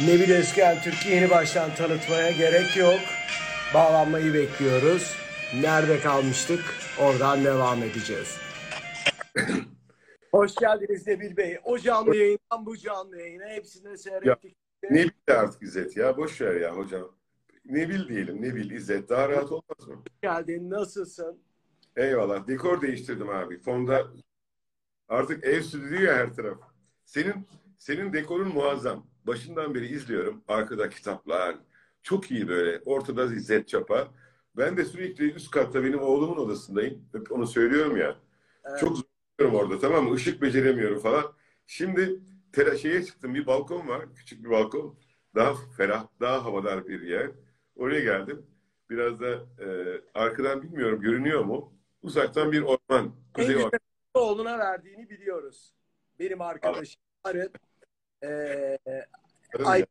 Nebil Özgen Türk'ü yeni baştan tanıtmaya gerek yok. Bağlanmayı bekliyoruz. Nerede kalmıştık? Oradan devam edeceğiz. Hoş geldiniz Nebil Bey. O canlı yayından bu canlı yayına hepsini seyrettik. Nebil de artık İzzet ya. Boş ver ya hocam. Nebil diyelim. Nebil, İzzet. Daha rahat olmaz mı? Hoş geldin. Nasılsın? Eyvallah. Dekor değiştirdim abi. Fonda artık ev stüdyo ya her taraf. Senin senin dekorun muazzam. Başından beri izliyorum. Arkada kitaplar. Çok iyi böyle. Ortada İzzet Çapa. Ben de sürekli üst katta benim oğlumun odasındayım. Hep onu söylüyorum ya. Evet. Çok zorlanıyorum orada tamam mı? Işık beceremiyorum falan. Şimdi şeye çıktım. Bir balkon var. Küçük bir balkon. Daha ferah, daha havadar bir yer. Oraya geldim. Biraz da e, arkadan bilmiyorum görünüyor mu? Uzaktan bir orman. En Kuzey güzel ormanı. oğluna verdiğini biliyoruz. Benim arkadaşım Arın. Ee, Ay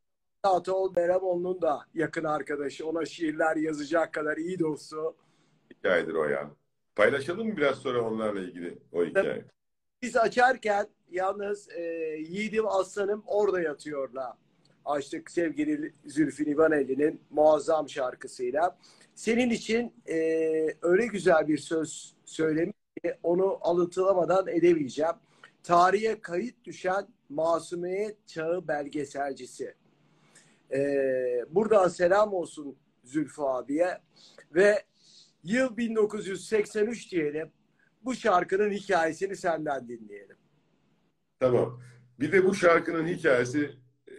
Ataol Beramoğlu'nun da yakın arkadaşı. Ona şiirler yazacak kadar iyi dostu. hikayedir o ya. Paylaşalım mı biraz sonra onlarla ilgili o hikaye? Biz açarken yalnız e, Yiğidim Aslanım orada yatıyorla açtık sevgili Zülfü Livaneli'nin muazzam şarkısıyla. Senin için e, öyle güzel bir söz söylemiş ki onu alıntılamadan edemeyeceğim. Tarihe kayıt düşen Masumiyet Çağı belgeselcisi. E, buradan selam olsun Zülfü abiye ve yıl 1983 diyelim. Bu şarkının hikayesini senden dinleyelim. Tamam. Bir de bu şarkının hikayesi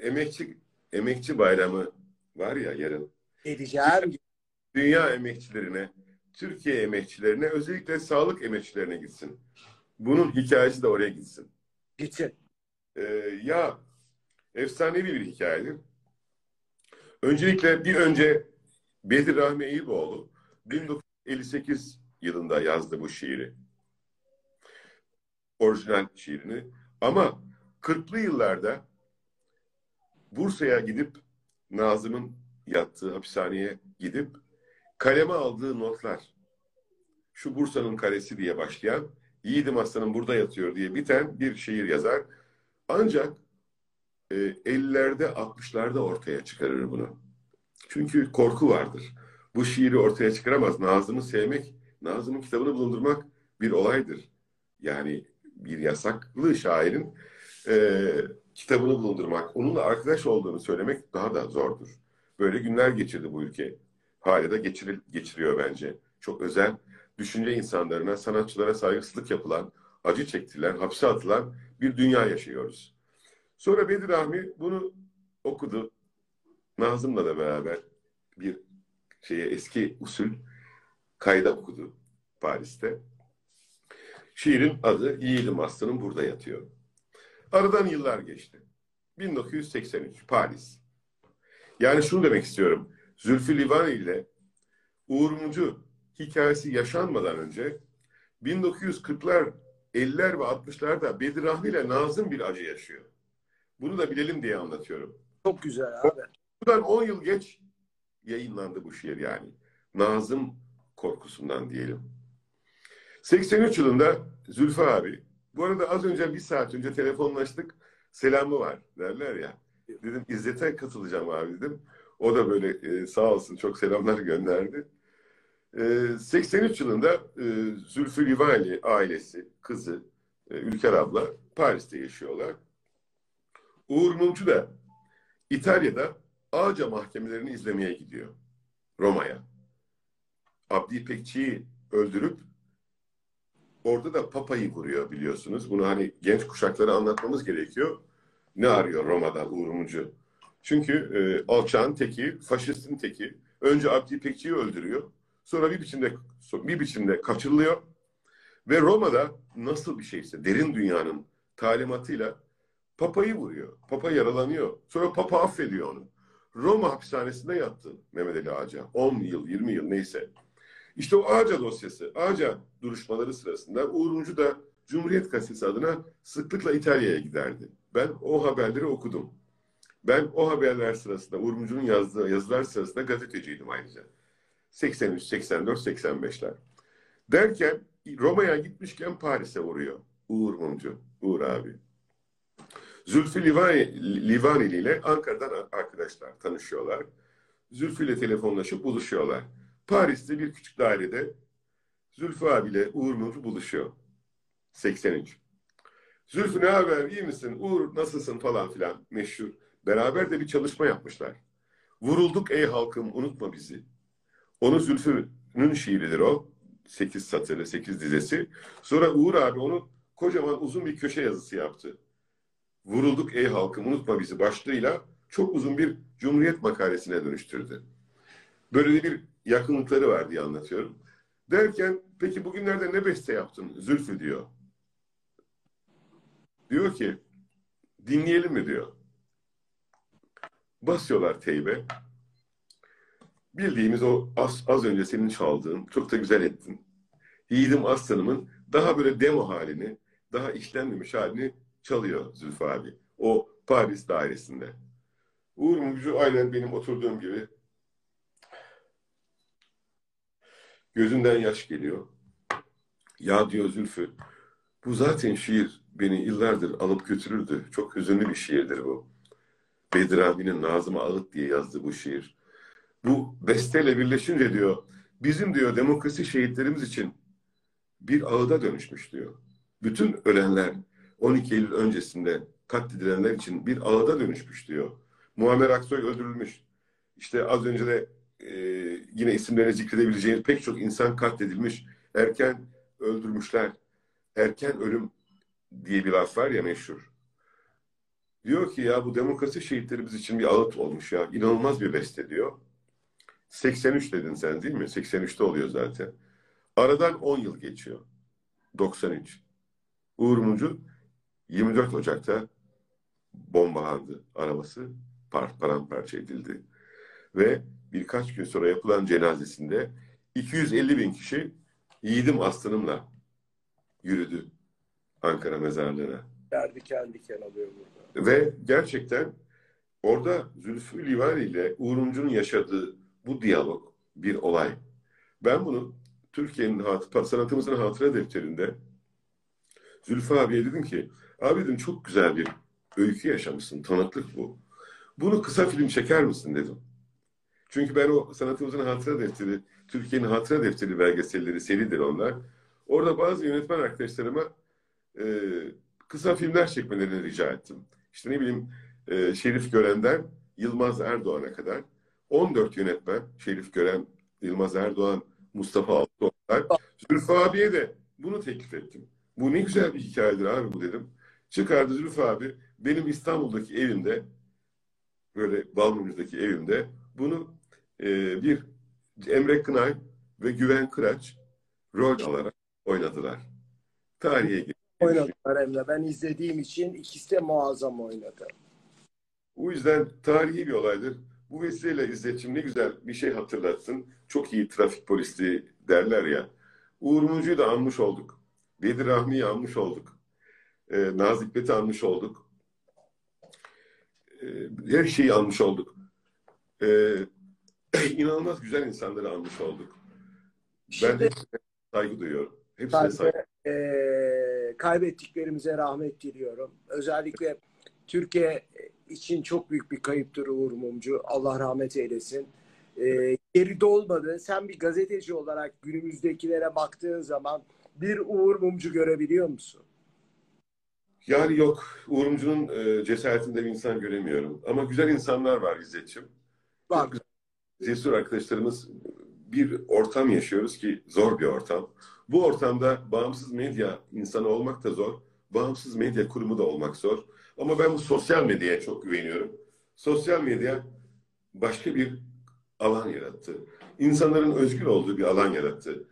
emekçi emekçi bayramı var ya yarın. Edeceğim. Dünya emekçilerine, Türkiye emekçilerine, özellikle sağlık emekçilerine gitsin. Bunun hikayesi de oraya gitsin. Gitsin. Ee, ya efsanevi bir hikayedir. Öncelikle bir önce Bedir Rahmi Eyüboğlu 1958 yılında yazdı bu şiiri. Orijinal şiirini. Ama 40'lı yıllarda Bursa'ya gidip Nazım'ın yattığı hapishaneye gidip kaleme aldığı notlar şu Bursa'nın kalesi diye başlayan Yiğidim Aslanım burada yatıyor diye biten bir şiir yazar. Ancak e, 50'lerde 60'larda ortaya çıkarır bunu. Çünkü korku vardır. Bu şiiri ortaya çıkaramaz. Nazım'ı sevmek, Nazım'ın kitabını bulundurmak bir olaydır. Yani bir yasaklı şairin e, kitabını bulundurmak, onunla arkadaş olduğunu söylemek daha da zordur. Böyle günler geçirdi bu ülke. Hala da geçir, geçiriyor bence. Çok özel düşünce insanlarına, sanatçılara saygısızlık yapılan, acı çektirilen, hapse atılan bir dünya yaşıyoruz. Sonra Bedir Rahmi bunu okudu. Nazım'la da beraber bir şeye eski usul kayda okudu Paris'te. Şiirin adı Yiğidim Aslanım burada yatıyor. Aradan yıllar geçti. 1983 Paris. Yani şunu demek istiyorum. Zülfü Livaneli ile Uğur Mumcu hikayesi yaşanmadan önce 1940'lar, 50'ler ve 60'larda Bedir Rahmi ile Nazım bir acı yaşıyor. Bunu da bilelim diye anlatıyorum. Çok güzel abi. Buradan 10 yıl geç yayınlandı bu şiir yani. Nazım korkusundan diyelim. 83 yılında Zülfü abi, bu arada az önce bir saat önce telefonlaştık, selamı var derler ya. Dedim İzzet'e katılacağım abi dedim. O da böyle e, sağ olsun çok selamlar gönderdi. E, 83 yılında e, Zülfü Livaneli ailesi, kızı, e, Ülker abla Paris'te yaşıyorlar. Uğur Mumcu da İtalya'da Ağca mahkemelerini izlemeye gidiyor. Roma'ya. Abdi İpekçi'yi öldürüp orada da Papa'yı vuruyor biliyorsunuz. Bunu hani genç kuşaklara anlatmamız gerekiyor. Ne arıyor Roma'da Uğur Mumcu? Çünkü e, alçağın teki, faşistin teki. Önce Abdi İpekçi'yi öldürüyor. Sonra bir biçimde bir biçimde kaçırılıyor. Ve Roma'da nasıl bir şeyse derin dünyanın talimatıyla Papa'yı vuruyor. Papa yaralanıyor. Sonra Papa affediyor onu. Roma hapishanesinde yattı Mehmet Ali Ağca. 10 yıl, 20 yıl neyse. İşte o Ağca dosyası, Ağca duruşmaları sırasında Uğur da Cumhuriyet Gazetesi adına sıklıkla İtalya'ya giderdi. Ben o haberleri okudum. Ben o haberler sırasında, Uğur yazdığı yazılar sırasında gazeteciydim ayrıca. 83, 84, 85'ler. Derken Roma'ya gitmişken Paris'e vuruyor Uğur Mumcu, Uğur abi. Zülfü Livaneli ile Ankara'dan arkadaşlar tanışıyorlar. Zülfü ile telefonlaşıp buluşuyorlar. Paris'te bir küçük dairede Zülfü abiyle Uğur Mumcu buluşuyor. 83. Zülfü ne haber iyi misin? Uğur nasılsın falan filan meşhur. Beraber de bir çalışma yapmışlar. Vurulduk ey halkım unutma bizi. Onu Zülfü'nün şiiridir o. Sekiz satırı, sekiz dizesi. Sonra Uğur abi onu kocaman uzun bir köşe yazısı yaptı. Vurulduk ey halkım unutma bizi başlığıyla çok uzun bir Cumhuriyet makalesine dönüştürdü. Böyle bir yakınlıkları var diye anlatıyorum. Derken peki bugünlerde ne beste yaptın Zülfü diyor. Diyor ki dinleyelim mi diyor. Basıyorlar teybe. Bildiğimiz o az, az önce senin çaldığın çok da güzel ettin. Yiğidim Aslanım'ın daha böyle demo halini, daha işlenmemiş halini çalıyor Zülfü abi. O Paris dairesinde. Uğur Mumcu aynen benim oturduğum gibi gözünden yaş geliyor. Ya diyor Zülfü, bu zaten şiir beni yıllardır alıp götürürdü. Çok hüzünlü bir şiirdir bu. Bedir abinin Nazım Ağıt diye yazdığı bu şiir. Bu besteyle birleşince diyor, bizim diyor demokrasi şehitlerimiz için bir ağıda dönüşmüş diyor. Bütün ölenler 12 Eylül öncesinde katledilenler için bir ağıda dönüşmüş diyor. Muammer Aksoy öldürülmüş. İşte az önce de e, yine isimlerini zikredebileceğiniz pek çok insan katledilmiş. Erken öldürmüşler. Erken ölüm diye bir laf var ya meşhur. Diyor ki ya bu demokrasi şehitlerimiz için bir ağıt olmuş ya. İnanılmaz bir beste diyor. 83 dedin sen değil mi? 83'te oluyor zaten. Aradan 10 yıl geçiyor. 93. Uğur Mumcu 24 Ocak'ta bombalandı arabası. Par, paramparça edildi. Ve birkaç gün sonra yapılan cenazesinde 250 bin kişi yiğidim aslanımla yürüdü Ankara mezarlığına. Derdi kendi diken alıyor burada. Ve gerçekten orada Zülfü Livaneli ile Uğur Mumcu'nun yaşadığı bu diyalog bir olay. Ben bunu Türkiye'nin hat sanatımızın hatıra defterinde Zülfü abiye dedim ki abi dedim çok güzel bir öykü yaşamışsın. Tanıklık bu. Bunu kısa film çeker misin dedim. Çünkü ben o sanatımızın hatıra defteri, Türkiye'nin hatıra defteri belgeselleri seridir onlar. Orada bazı yönetmen arkadaşlarıma e, kısa filmler çekmelerini rica ettim. İşte ne bileyim e, Şerif Gören'den Yılmaz Erdoğan'a kadar 14 yönetmen Şerif Gören, Yılmaz Erdoğan, Mustafa Altıoklar. Zülfü abiye de bunu teklif ettim. Bu ne güzel bir hikayedir abi bu dedim. Çıkardı Zülfü abi benim İstanbul'daki evimde böyle Balmumcu'daki evimde bunu e, bir Emre Kınay ve Güven Kıraç rol alarak oynadılar. Tarihe geçti. Oynadılar Emre. Ben izlediğim için ikisi de muazzam oynadı. O yüzden tarihi bir olaydır. Bu vesileyle İzzet'ciğim ne güzel bir şey hatırlattın. Çok iyi trafik polisliği derler ya. Uğur Mumcu'yu da anmış olduk. Bedir Rahmi'yi anmış olduk. Ee, Nazik Bet'i anmış olduk. Ee, her şeyi almış olduk. Ee, inanılmaz güzel insanları almış olduk. Şimdi, ben hepsine saygı duyuyorum. Hepsine saygı. E, kaybettiklerimize rahmet diliyorum. Özellikle Türkiye için çok büyük bir kayıptır Uğur Mumcu. Allah rahmet eylesin. E, geride olmadı. Sen bir gazeteci olarak günümüzdekilere baktığın zaman bir Uğur Mumcu görebiliyor musun? Yani yok. Uğur Mumcu'nun e, cesaretinde bir insan göremiyorum. Ama güzel insanlar var İzzet'ciğim. Var. Cesur arkadaşlarımız bir ortam yaşıyoruz ki zor bir ortam. Bu ortamda bağımsız medya insanı olmak da zor. Bağımsız medya kurumu da olmak zor. Ama ben bu sosyal medyaya çok güveniyorum. Sosyal medya başka bir alan yarattı. İnsanların özgür olduğu bir alan yarattı.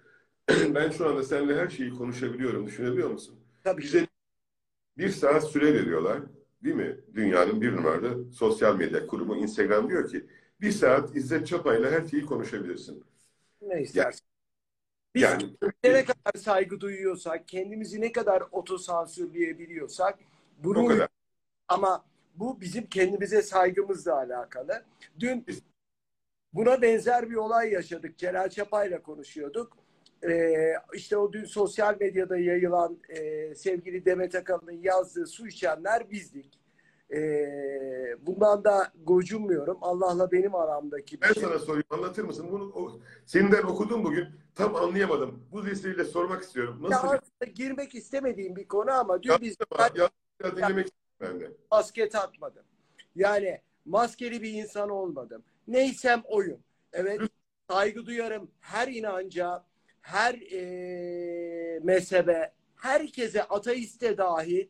ben şu anda seninle her şeyi konuşabiliyorum. Düşünebiliyor musun? Tabii. Bize bir saat süre veriyorlar. Değil mi? Dünyanın bir numaralı sosyal medya kurumu Instagram diyor ki bir saat İzzet Çapa'yla her şeyi konuşabilirsin. Ne istersen. Biz Yani ne kadar saygı duyuyorsak, kendimizi ne kadar otosansürleyebiliyorsak bunu. Ama bu bizim kendimize saygımızla alakalı. Dün buna benzer bir olay yaşadık. Celal Çapa'yla konuşuyorduk. Ee, işte o dün sosyal medyada yayılan e, sevgili Demet Akalın'ın yazdığı su içenler bizdik. Ee, bundan da gocunmuyorum. Allah'la benim aramdaki bir Ben şey. sana soruyu anlatır mısın? Bunu o, senden okudum bugün. Tam anlayamadım. Bu vesileyle sormak istiyorum. Ya Nasıl aslında girmek istemediğim bir konu ama dün Ya, biz ya, ya, dinlemek istiyorum ben de. maske takmadım. Yani maskeli bir insan olmadım. Neysem oyum. Evet saygı duyarım her inanca, her e, mezhebe, herkese ateiste dahil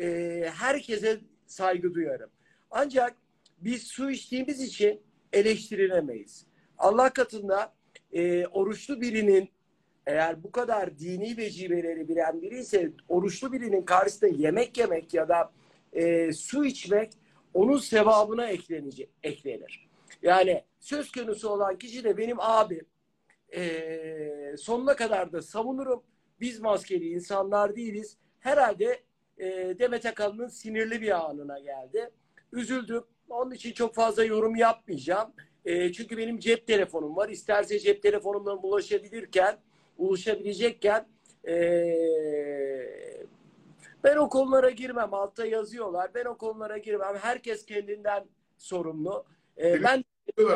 e, herkese saygı duyarım. Ancak biz su içtiğimiz için eleştirilemeyiz. Allah katında e, oruçlu birinin eğer bu kadar dini vecibeleri bilen biri ise oruçlu birinin karşısında yemek yemek ya da e, su içmek onun sevabına eklenecek, eklenir. Yani söz konusu olan kişi de benim abim. E, sonuna kadar da savunurum. Biz maskeli insanlar değiliz. Herhalde e, Demet Akalın'ın sinirli bir anına geldi. Üzüldüm. Onun için çok fazla yorum yapmayacağım. E, çünkü benim cep telefonum var. İsterse cep telefonumdan ulaşabilirken, ulaşabilecekken e, ben o konulara girmem. Altta yazıyorlar. Ben o konulara girmem. Herkes kendinden sorumlu. E, ben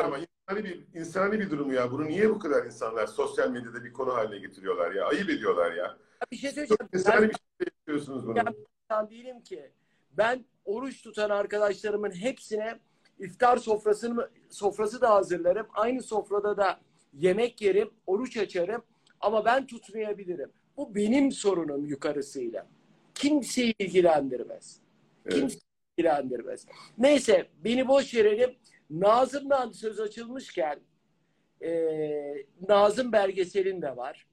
ama insani bir, insani bir durum ya. Bunu niye bu kadar insanlar sosyal medyada bir konu haline getiriyorlar ya? Ayıp ediyorlar ya. bir şey Çok söyleyeceğim. insani Ben bir şey yapıyorsunuz bunu. Ben değilim ki. Ben oruç tutan arkadaşlarımın hepsine iftar sofrasını sofrası da hazırlarım. Aynı sofrada da yemek yerim, oruç açarım ama ben tutmayabilirim. Bu benim sorunum yukarısıyla. Kimseyi ilgilendirmez. Evet. Kimseyi ilgilendirmez. Neyse beni boş verelim. Nazım'dan söz açılmışken e, Nazım belgeselin de var.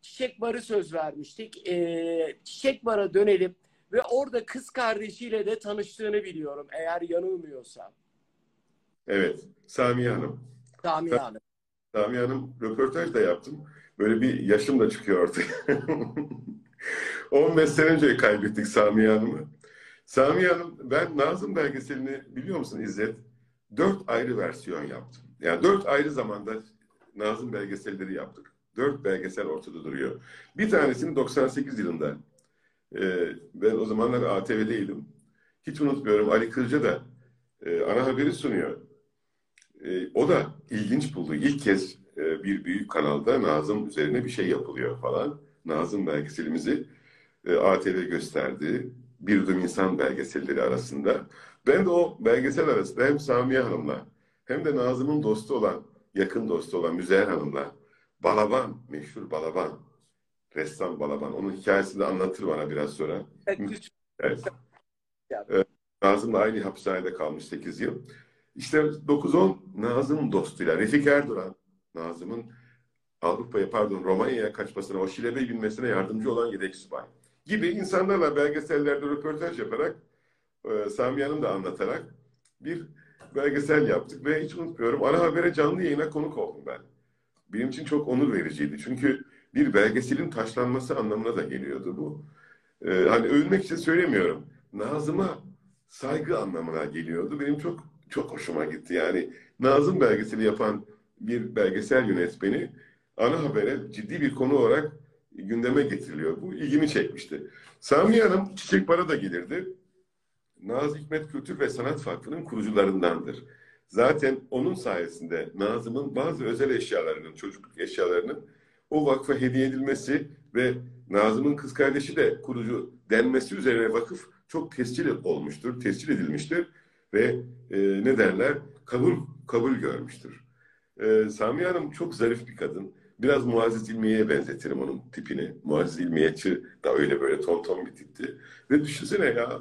Çiçek Barı söz vermiştik. E, Çiçek Bar'a dönelim ve orada kız kardeşiyle de tanıştığını biliyorum eğer yanılmıyorsam. Evet. Samiye Hanım. Samiye Hanım. Samiye Hanım röportaj da yaptım. Böyle bir yaşım da çıkıyor ortaya. 15 sene önce kaybettik Samiye Hanım'ı. Samiye Hanım, ben Nazım belgeselini biliyor musun İzzet? Dört ayrı versiyon yaptım. Yani dört ayrı zamanda Nazım belgeselleri yaptık. Dört belgesel ortada duruyor. Bir tanesini 98 yılında. Ee, ben o zamanlar ATV'deydim. Hiç unutmuyorum Ali Kırca da e, ana haberi sunuyor. E, o da ilginç buldu. İlk kez e, bir büyük kanalda Nazım üzerine bir şey yapılıyor falan. Nazım belgeselimizi e, ATV gösterdi. Bir Dum İnsan belgeselleri arasında. Ben de o belgesel arasında hem Samiye Hanım'la hem de Nazım'ın dostu olan, yakın dostu olan Müzeyyen Hanım'la Balaban, meşhur Balaban, ressam Balaban. Onun hikayesini de anlatır bana biraz sonra. Evet. Evet. Evet, Nazım'la aynı hapishanede kalmış 8 yıl. İşte 9-10 Nazım dostuyla Refik Erdoğan, Nazım'ın Avrupa'ya pardon Romanya'ya kaçmasına, o şilebe binmesine yardımcı olan yedek subay gibi insanlarla belgesellerde röportaj yaparak e, Samiye Hanım da anlatarak bir belgesel yaptık ve hiç unutmuyorum ana habere canlı yayına konuk oldum ben. Benim için çok onur vericiydi. Çünkü bir belgeselin taşlanması anlamına da geliyordu bu. Ee, hani övünmek için söylemiyorum. Nazım'a saygı anlamına geliyordu. Benim çok çok hoşuma gitti. Yani Nazım belgeseli yapan bir belgesel yönetmeni ana habere ciddi bir konu olarak gündeme getiriliyor. Bu ilgimi çekmişti. Samiye Hanım Çiçek Bara da gelirdi. Naz Hikmet Kültür ve Sanat Vakfı'nın kurucularındandır. Zaten onun sayesinde Nazım'ın bazı özel eşyalarının, çocukluk eşyalarının o vakfa hediye edilmesi ve Nazım'ın kız kardeşi de kurucu denmesi üzerine vakıf çok tescil olmuştur, tescil edilmiştir ve e, ne derler kabul kabul görmüştür. E, Samiye Hanım çok zarif bir kadın. Biraz Muazzez İlmiye'ye benzetirim onun tipini. Muazzez İlmiyeçi da öyle böyle ton ton bir tipti. Ve düşünsene ya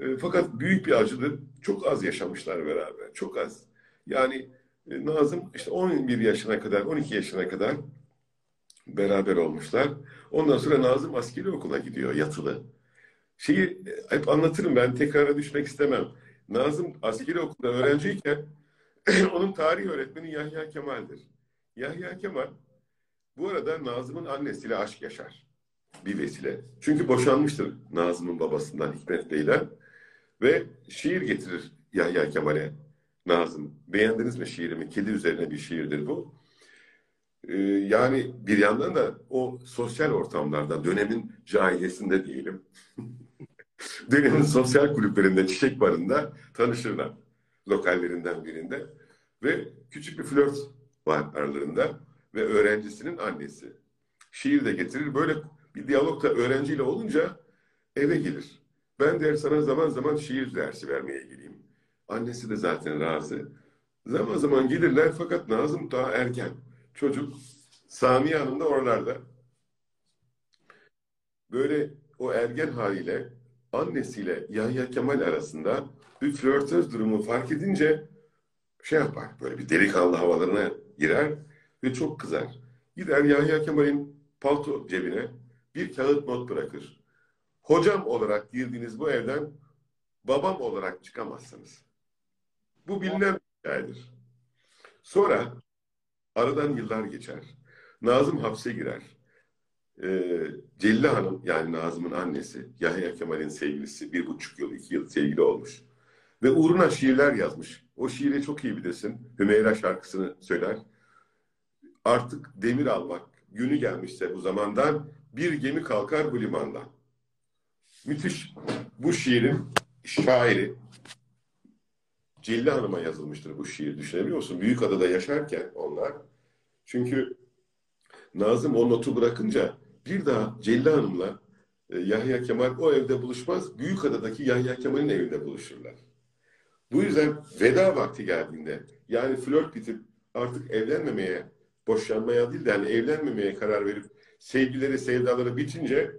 e, fakat büyük bir acıda çok az yaşamışlar beraber. Çok az. Yani e, Nazım işte 11 yaşına kadar, 12 yaşına kadar beraber olmuşlar. Ondan sonra Nazım askeri okula gidiyor yatılı. Şeyi e, hep anlatırım ben tekrara düşmek istemem. Nazım askeri okulda öğrenciyken onun tarih öğretmeni Yahya Kemal'dir. Yahya Kemal bu arada Nazım'ın annesiyle aşk yaşar. Bir vesile. Çünkü boşanmıştır Nazım'ın babasından Hikmet Bey'den. Ve şiir getirir Yahya Kemal'e Nazım. Beğendiniz mi şiirimi? Kedi üzerine bir şiirdir bu. Ee, yani bir yandan da o sosyal ortamlarda, dönemin cahiliyesinde diyelim. Dönemin sosyal kulüplerinde, çiçek barında tanışırlar. Lokallerinden birinde. Ve küçük bir flört var aralarında. Ve öğrencisinin annesi. Şiir de getirir. Böyle bir diyalog da öğrenciyle olunca eve gelir. Ben der sana zaman zaman şiir dersi vermeye geleyim. Annesi de zaten razı. Zaman zaman gelirler fakat Nazım daha erken. Çocuk Samiye Hanım da oralarda. Böyle o ergen haliyle annesiyle Yahya Kemal arasında bir flörtöz durumu fark edince şey yapar. Böyle bir delikanlı havalarına girer ve çok kızar. Gider Yahya Kemal'in palto cebine bir kağıt not bırakır. Hocam olarak girdiğiniz bu evden babam olarak çıkamazsınız. Bu bilinen bir hikayedir. Sonra aradan yıllar geçer. Nazım hapse girer. Ee, Celile Hanım yani Nazım'ın annesi Yahya Kemal'in sevgilisi bir buçuk yıl iki yıl sevgili olmuş. Ve uğruna şiirler yazmış. O şiiri çok iyi bilirsin. Hümeyra şarkısını söyler. Artık demir almak günü gelmişse bu zamandan bir gemi kalkar bu limandan. Müthiş. Bu şiirin şairi Celile Hanım'a yazılmıştır bu şiir. Düşünebiliyor musun? Büyükada'da yaşarken onlar. Çünkü Nazım o notu bırakınca bir daha Celile Hanım'la e, Yahya Kemal o evde buluşmaz. Büyükada'daki Yahya Kemal'in evinde buluşurlar. Bu yüzden veda vakti geldiğinde yani flört bitip artık evlenmemeye, boşanmaya değil de yani evlenmemeye karar verip sevgileri, sevdaları bitince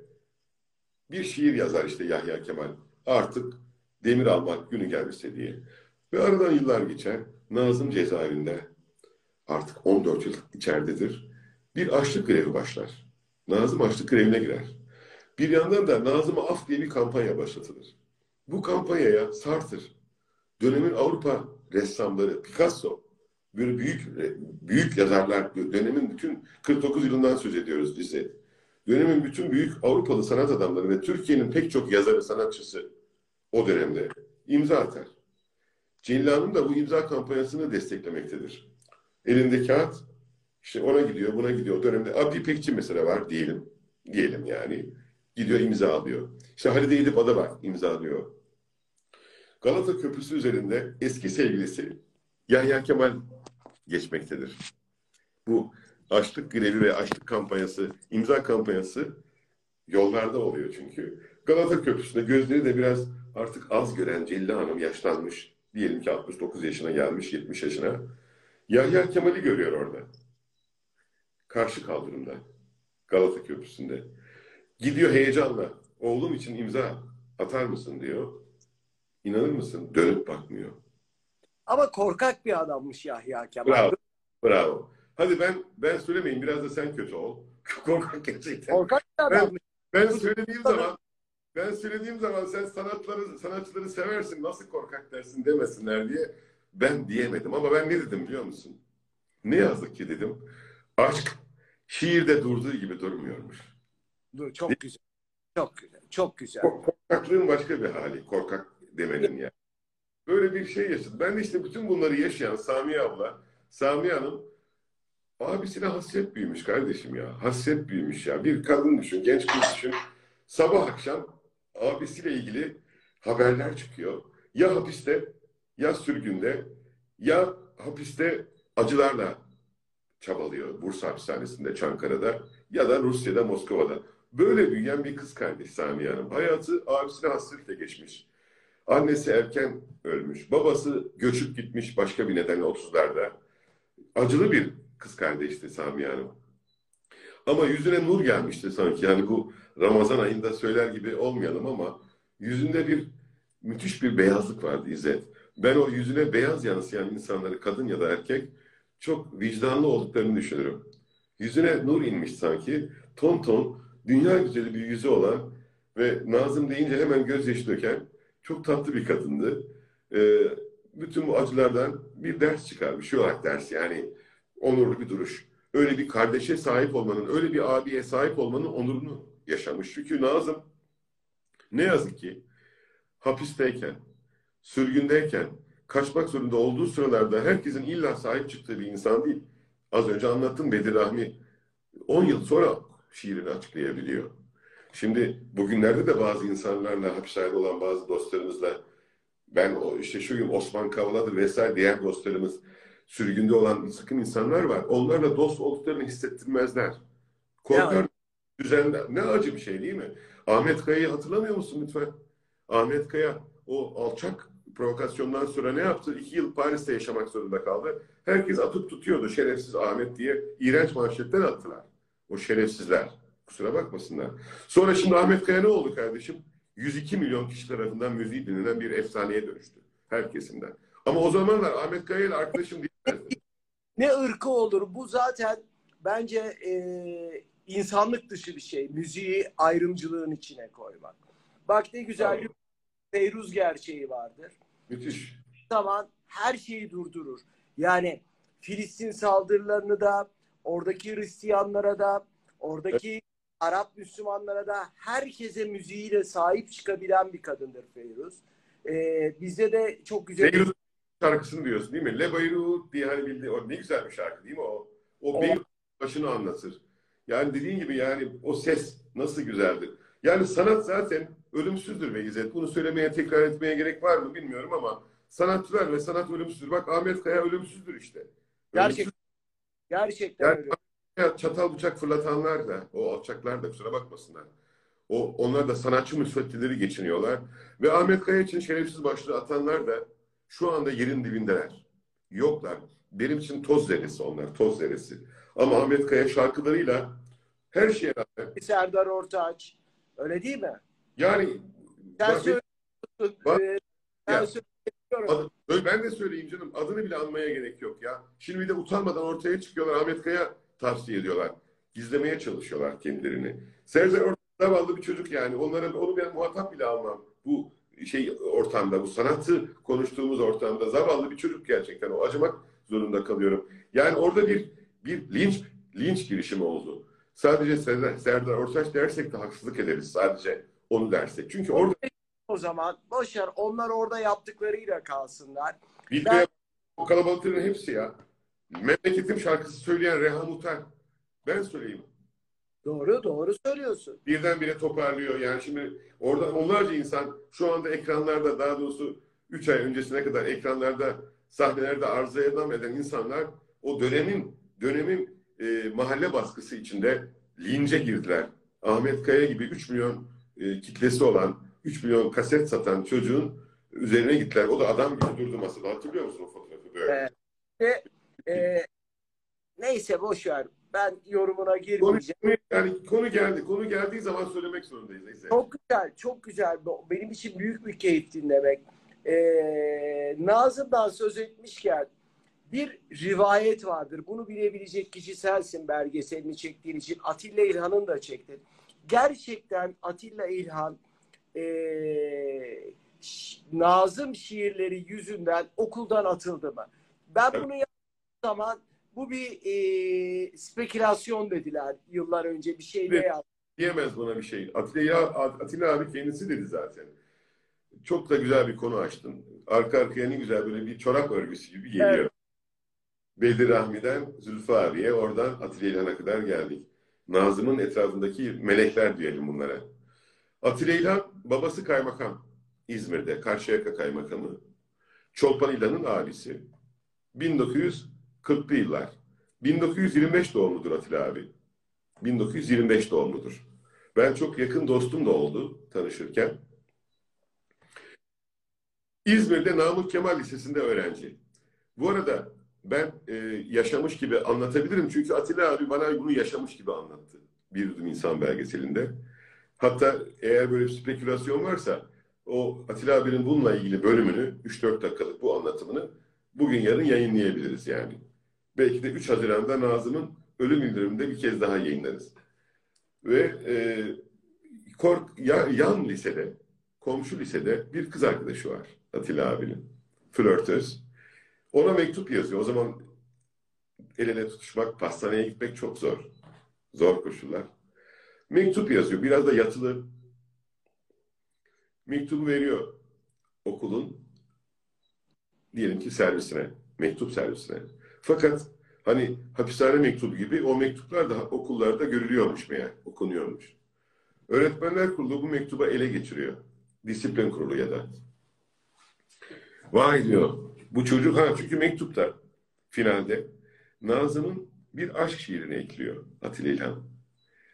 bir şiir yazar işte Yahya Kemal. Artık demir almak günü gelmişse diye. Ve aradan yıllar geçer. Nazım cezaevinde artık 14 yıl içeridedir. Bir açlık grevi başlar. Nazım açlık grevine girer. Bir yandan da Nazım'a af diye bir kampanya başlatılır. Bu kampanyaya Sartre, dönemin Avrupa ressamları, Picasso, böyle büyük büyük yazarlar, dönemin bütün 49 yılından söz ediyoruz bize. Dönemin bütün büyük Avrupalı sanat adamları ve Türkiye'nin pek çok yazarı, sanatçısı o dönemde imza atar. Celil da bu imza kampanyasını desteklemektedir. Elinde kağıt, işte ona gidiyor, buna gidiyor. O dönemde Abdi İpekçi mesela var diyelim. Diyelim yani. Gidiyor imza alıyor. İşte Halide Edip Ada var imza alıyor. Galata Köprüsü üzerinde eski sevgilisi Yahya Kemal geçmektedir. Bu açlık grevi ve açlık kampanyası, imza kampanyası yollarda oluyor çünkü. Galata Köprüsü'nde gözleri de biraz artık az gören Celil Hanım yaşlanmış. Diyelim ki 69 yaşına gelmiş, 70 yaşına. Yahya Kemal'i görüyor orada. Karşı kaldırımda. Galata Köprüsü'nde. Gidiyor heyecanla. Oğlum için imza atar mısın diyor. İnanır mısın? Dönüp bakmıyor. Ama korkak bir adammış Yahya Kemal. Bravo. Bravo. Hadi ben ben söylemeyeyim. Biraz da sen kötü ol. Korkak gerçekten. Korkak bir adammış. Ben söylediğim zaman ben söylediğim zaman sen sanatları sanatçıları seversin nasıl korkak dersin demesinler diye ben diyemedim ama ben ne dedim biliyor musun? Ne yazık ki dedim. Aşk şiirde durduğu gibi durmuyormuş. Dur, çok güzel. Çok güzel. Çok güzel. Korkaklığın başka bir hali. Korkak demenin ya. Böyle bir şey yaşadı. Ben de işte bütün bunları yaşayan Samiye abla, Samiye Hanım abisine hasret büyümüş kardeşim ya. Hasret büyümüş ya. Bir kadın düşün, genç kız düşün. Sabah akşam abisiyle ilgili haberler çıkıyor. Ya hapiste, ya sürgünde, ya hapiste acılarla çabalıyor. Bursa hapishanesinde, Çankara'da ya da Rusya'da, Moskova'da. Böyle büyüyen bir kız kardeş Samiye Hanım. Hayatı abisine hasretle geçmiş. Annesi erken ölmüş. Babası göçüp gitmiş başka bir nedenle 30'larda. Acılı bir kız kardeşti Samiye Hanım. Ama yüzüne nur gelmişti sanki. Yani bu Ramazan ayında söyler gibi olmayalım ama yüzünde bir müthiş bir beyazlık vardı İzzet. Ben o yüzüne beyaz yansıyan insanları kadın ya da erkek çok vicdanlı olduklarını düşünürüm. Yüzüne nur inmiş sanki. Ton ton dünya güzeli bir yüzü olan ve Nazım deyince hemen gözyaşı döken çok tatlı bir kadındı. Ee, bütün bu acılardan bir ders çıkarmış. Şu olarak ders yani onurlu bir duruş. Öyle bir kardeşe sahip olmanın, öyle bir abiye sahip olmanın onurunu yaşamış. Çünkü Nazım ne yazık ki hapisteyken, sürgündeyken, kaçmak zorunda olduğu sıralarda herkesin illa sahip çıktığı bir insan değil. Az önce anlattım Bedir Rahmi 10 yıl sonra şiirini açıklayabiliyor. Şimdi bugünlerde de bazı insanlarla, hapishanede olan bazı dostlarımızla ben o işte şu gün Osman Kavala'dır vesaire diğer dostlarımız sürgünde olan sıkın insanlar var. Onlarla dost olduklarını hissettirmezler. Korkar düzende. Ne acı bir şey değil mi? Ahmet Kaya'yı hatırlamıyor musun lütfen? Ahmet Kaya o alçak provokasyondan sonra ne yaptı? İki yıl Paris'te yaşamak zorunda kaldı. Herkes atıp tutuyordu şerefsiz Ahmet diye. iğrenç manşetler attılar. O şerefsizler. Kusura bakmasınlar. Sonra şimdi Ahmet Kaya ne oldu kardeşim? 102 milyon kişi tarafından müziği dinlenen bir efsaneye dönüştü. Her kesimden. Ama o zamanlar Ahmet Kaya ile arkadaşım değillerdi. Ne ırkı olur. Bu zaten bence e, insanlık dışı bir şey. Müziği ayrımcılığın içine koymak. Bak ne güzel bir Feyruz gerçeği vardır. Müthiş. zaman her şeyi durdurur. Yani Filistin saldırılarını da, oradaki Hristiyanlara da, oradaki Arap Müslümanlara da herkese müziğiyle sahip çıkabilen bir kadındır Feyruz. Ee, bizde de çok güzel Beyrut şarkısını diyorsun değil mi? Le Beyrut diye hani bildiğin o ne güzel bir şarkı değil mi o? O Beyrut başını anlatır. Yani dediğin gibi yani o ses nasıl güzeldir. Yani sanat zaten ölümsüzdür be İzzet. Bunu söylemeye tekrar etmeye gerek var mı bilmiyorum ama sanatçılar ve sanat ölümsüzdür. Bak Ahmet Kaya ölümsüzdür işte. Gerçek- gerçekten Yani- öyle. Ya çatal bıçak fırlatanlar da, o alçaklar da kusura bakmasınlar. O, onlar da sanatçı müsveddeleri geçiniyorlar. Ve Ahmet Kaya için şerefsiz başlığı atanlar da şu anda yerin dibindeler. Yoklar. Benim için toz zerresi onlar, toz zerresi. Ama Ahmet Kaya şarkılarıyla her şeye rağmen Serdar Ortaç. Öyle değil mi? yani Sen bak- söylüyorsun. Bak- e, ben Ya. söylüyorum. Adı- ben de söyleyeyim canım. Adını bile anmaya gerek yok ya. Şimdi bir de utanmadan ortaya çıkıyorlar. Ahmet Kaya tavsiye ediyorlar. Gizlemeye çalışıyorlar kendilerini. Serdar Ortaç zavallı bir çocuk yani. Onlara, onu ben muhatap bile almam. Bu şey ortamda, bu sanatı konuştuğumuz ortamda zavallı bir çocuk gerçekten. O acımak zorunda kalıyorum. Yani orada bir bir linç linç girişimi oldu. Sadece Serdar, Serdar Ortaç dersek de haksızlık ederiz. Sadece onu dersek. Çünkü orada O zaman boşver onlar orada yaptıklarıyla kalsınlar. Bilkaya o kalabalıkların hepsi ya. Memleketim şarkısı söyleyen Reha Muhtar. Ben söyleyeyim. Doğru doğru söylüyorsun. Birdenbire toparlıyor. Yani şimdi orada onlarca insan şu anda ekranlarda daha doğrusu 3 ay öncesine kadar ekranlarda sahnelerde arıza edam eden insanlar o dönemin dönemin e, mahalle baskısı içinde lince girdiler. Ahmet Kaya gibi 3 milyon e, kitlesi olan 3 milyon kaset satan çocuğun üzerine gittiler. O da adam gibi durdu masada. Hatırlıyor musun o fotoğrafı böyle? Evet. Ve e, neyse boş ver. Ben yorumuna girmeyeceğim. konu- yani konu geldi. Konu geldiği zaman söylemek zorundayız. Neyse. Çok güzel, çok güzel. Benim için büyük bir keyif dinlemek. Ee, Nazım'dan söz etmişken bir rivayet vardır. Bunu bilebilecek kişi sensin belgeselini çektiğin için. Atilla İlhan'ın da çektin. Gerçekten Atilla İlhan ee, ş- Nazım şiirleri yüzünden okuldan atıldı mı? Ben bunu zaman bu bir ee, spekülasyon dediler yıllar önce bir şeyde Evet. yaptı. Diyemez buna bir şey. Atilla, Atilla abi kendisi dedi zaten. Çok da güzel bir konu açtın. Arka arkaya ne güzel böyle bir çorap örgüsü gibi geliyor. Evet. Bedir Rahmi'den Zülfü abiye oradan Atilla İlhan'a kadar geldik. Nazım'ın etrafındaki melekler diyelim bunlara. Atilla İlhan babası kaymakam. İzmir'de Karşıyaka kaymakamı. Çolpan İlhan'ın abisi. 1940'lı yıllar. 1925 doğumludur Atilla abi. 1925 doğumludur. Ben çok yakın dostum da oldu tanışırken. İzmir'de Namık Kemal Lisesi'nde öğrenci. Bu arada ben e, yaşamış gibi anlatabilirim. Çünkü Atilla abi bana bunu yaşamış gibi anlattı. Bir Yudum İnsan belgeselinde. Hatta eğer böyle bir spekülasyon varsa o Atilla abinin bununla ilgili bölümünü 3-4 dakikalık bu anlatımını bugün yarın yayınlayabiliriz yani. Belki de 3 Haziran'da Nazım'ın ölüm bildiriminde bir kez daha yayınlarız. Ve e, kork, ya, yan lisede, komşu lisede bir kız arkadaşı var Atilla abinin. Flörtöz. Ona mektup yazıyor. O zaman el ele tutuşmak, pastaneye gitmek çok zor. Zor koşullar. Mektup yazıyor. Biraz da yatılı. Mektubu veriyor okulun diyelim ki servisine, mektup servisine. Fakat hani hapishane mektubu gibi o mektuplar da okullarda görülüyormuş meğer, okunuyormuş. Öğretmenler Kurulu bu mektuba ele geçiriyor. Disiplin Kurulu ya da. Vay diyor. Bu çocuk ha çünkü mektupta finalde Nazım'ın bir aşk şiirini ekliyor Atilla İlhan.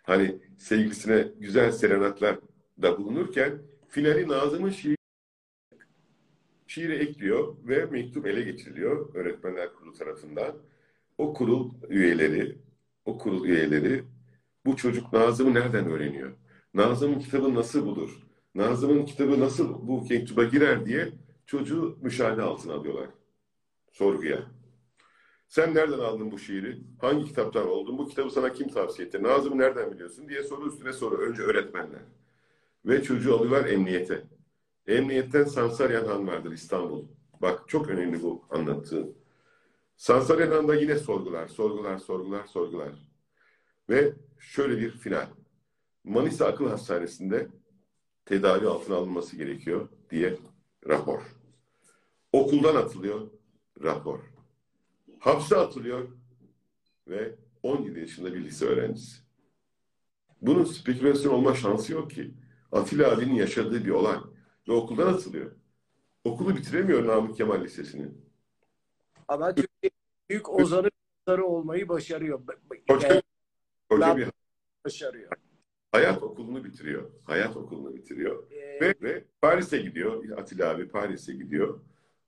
Hani sevgilisine güzel serenatlar da bulunurken finali Nazım'ın şiiri şiiri ekliyor ve mektup ele geçiriliyor öğretmenler kurulu tarafından. O kurul üyeleri, o kurul üyeleri bu çocuk Nazım'ı nereden öğreniyor? Nazım'ın kitabı nasıl bulur? Nazım'ın kitabı nasıl bu mektuba girer diye çocuğu müşahede altına alıyorlar. Sorguya. Sen nereden aldın bu şiiri? Hangi kitaptan oldun? Bu kitabı sana kim tavsiye etti? Nazım'ı nereden biliyorsun? diye soru üstüne soru. Önce öğretmenler. Ve çocuğu alıyorlar emniyete. Emniyetten Sansaryan Han vardır İstanbul. Bak çok önemli bu anlattığı. Sansaryan Han'da yine sorgular, sorgular, sorgular, sorgular. Ve şöyle bir final. Manisa Akıl Hastanesi'nde tedavi altına alınması gerekiyor diye rapor. Okuldan atılıyor rapor. Hapse atılıyor ve 17 yaşında bir lise öğrencisi. Bunun spekülasyon olma şansı yok ki. Atilla abinin yaşadığı bir olay. Ve okuldan atılıyor. Okulu bitiremiyor Namık Kemal Lisesi'ni. Ama Türkiye büyük ozanı ozanı olmayı başarıyor. Koca, Yani koca bir başarıyor. hayat okulunu bitiriyor. Hayat okulunu bitiriyor. Ee, Ve, ve Paris'e gidiyor. Atilla abi Paris'e gidiyor.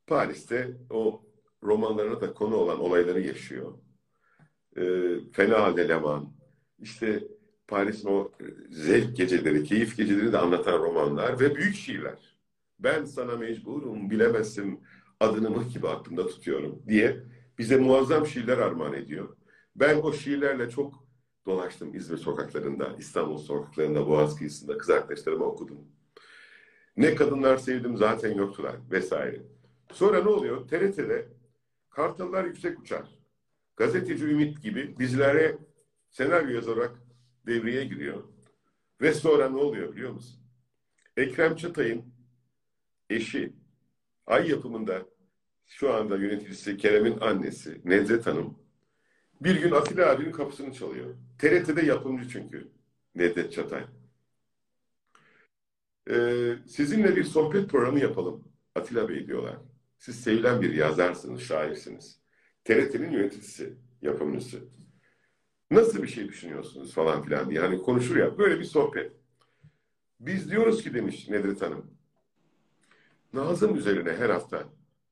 Paris'te o romanlarına da konu olan olayları yaşıyor. Ee, Fena Halde Leman, işte Paris'in o zevk geceleri, keyif geceleri de anlatan romanlar ve büyük şiirler. Ben sana mecburum, bilemezsin adını mıh gibi aklımda tutuyorum diye bize muazzam şiirler armağan ediyor. Ben o şiirlerle çok dolaştım İzmir sokaklarında, İstanbul sokaklarında, Boğaz kıyısında kız arkadaşlarıma okudum. Ne kadınlar sevdim zaten yoktular vesaire. Sonra ne oluyor? TRT'de Kartallar Yüksek Uçar, Gazeteci Ümit gibi dizilere senaryo yazarak devreye giriyor. Ve sonra ne oluyor biliyor musun? Ekrem Çatay'ın eşi, Ay yapımında şu anda yöneticisi Kerem'in annesi Nedret Hanım bir gün Atilla abinin kapısını çalıyor. TRT'de yapımcı çünkü Nedret Çatay. Ee, sizinle bir sohbet programı yapalım Atilla Bey diyorlar. Siz sevilen bir yazarsınız, şairsiniz. TRT'nin yöneticisi, yapımcısı. Nasıl bir şey düşünüyorsunuz falan filan diye. Hani konuşur ya. Böyle bir sohbet. Biz diyoruz ki demiş Nedret Hanım. Nazım üzerine her hafta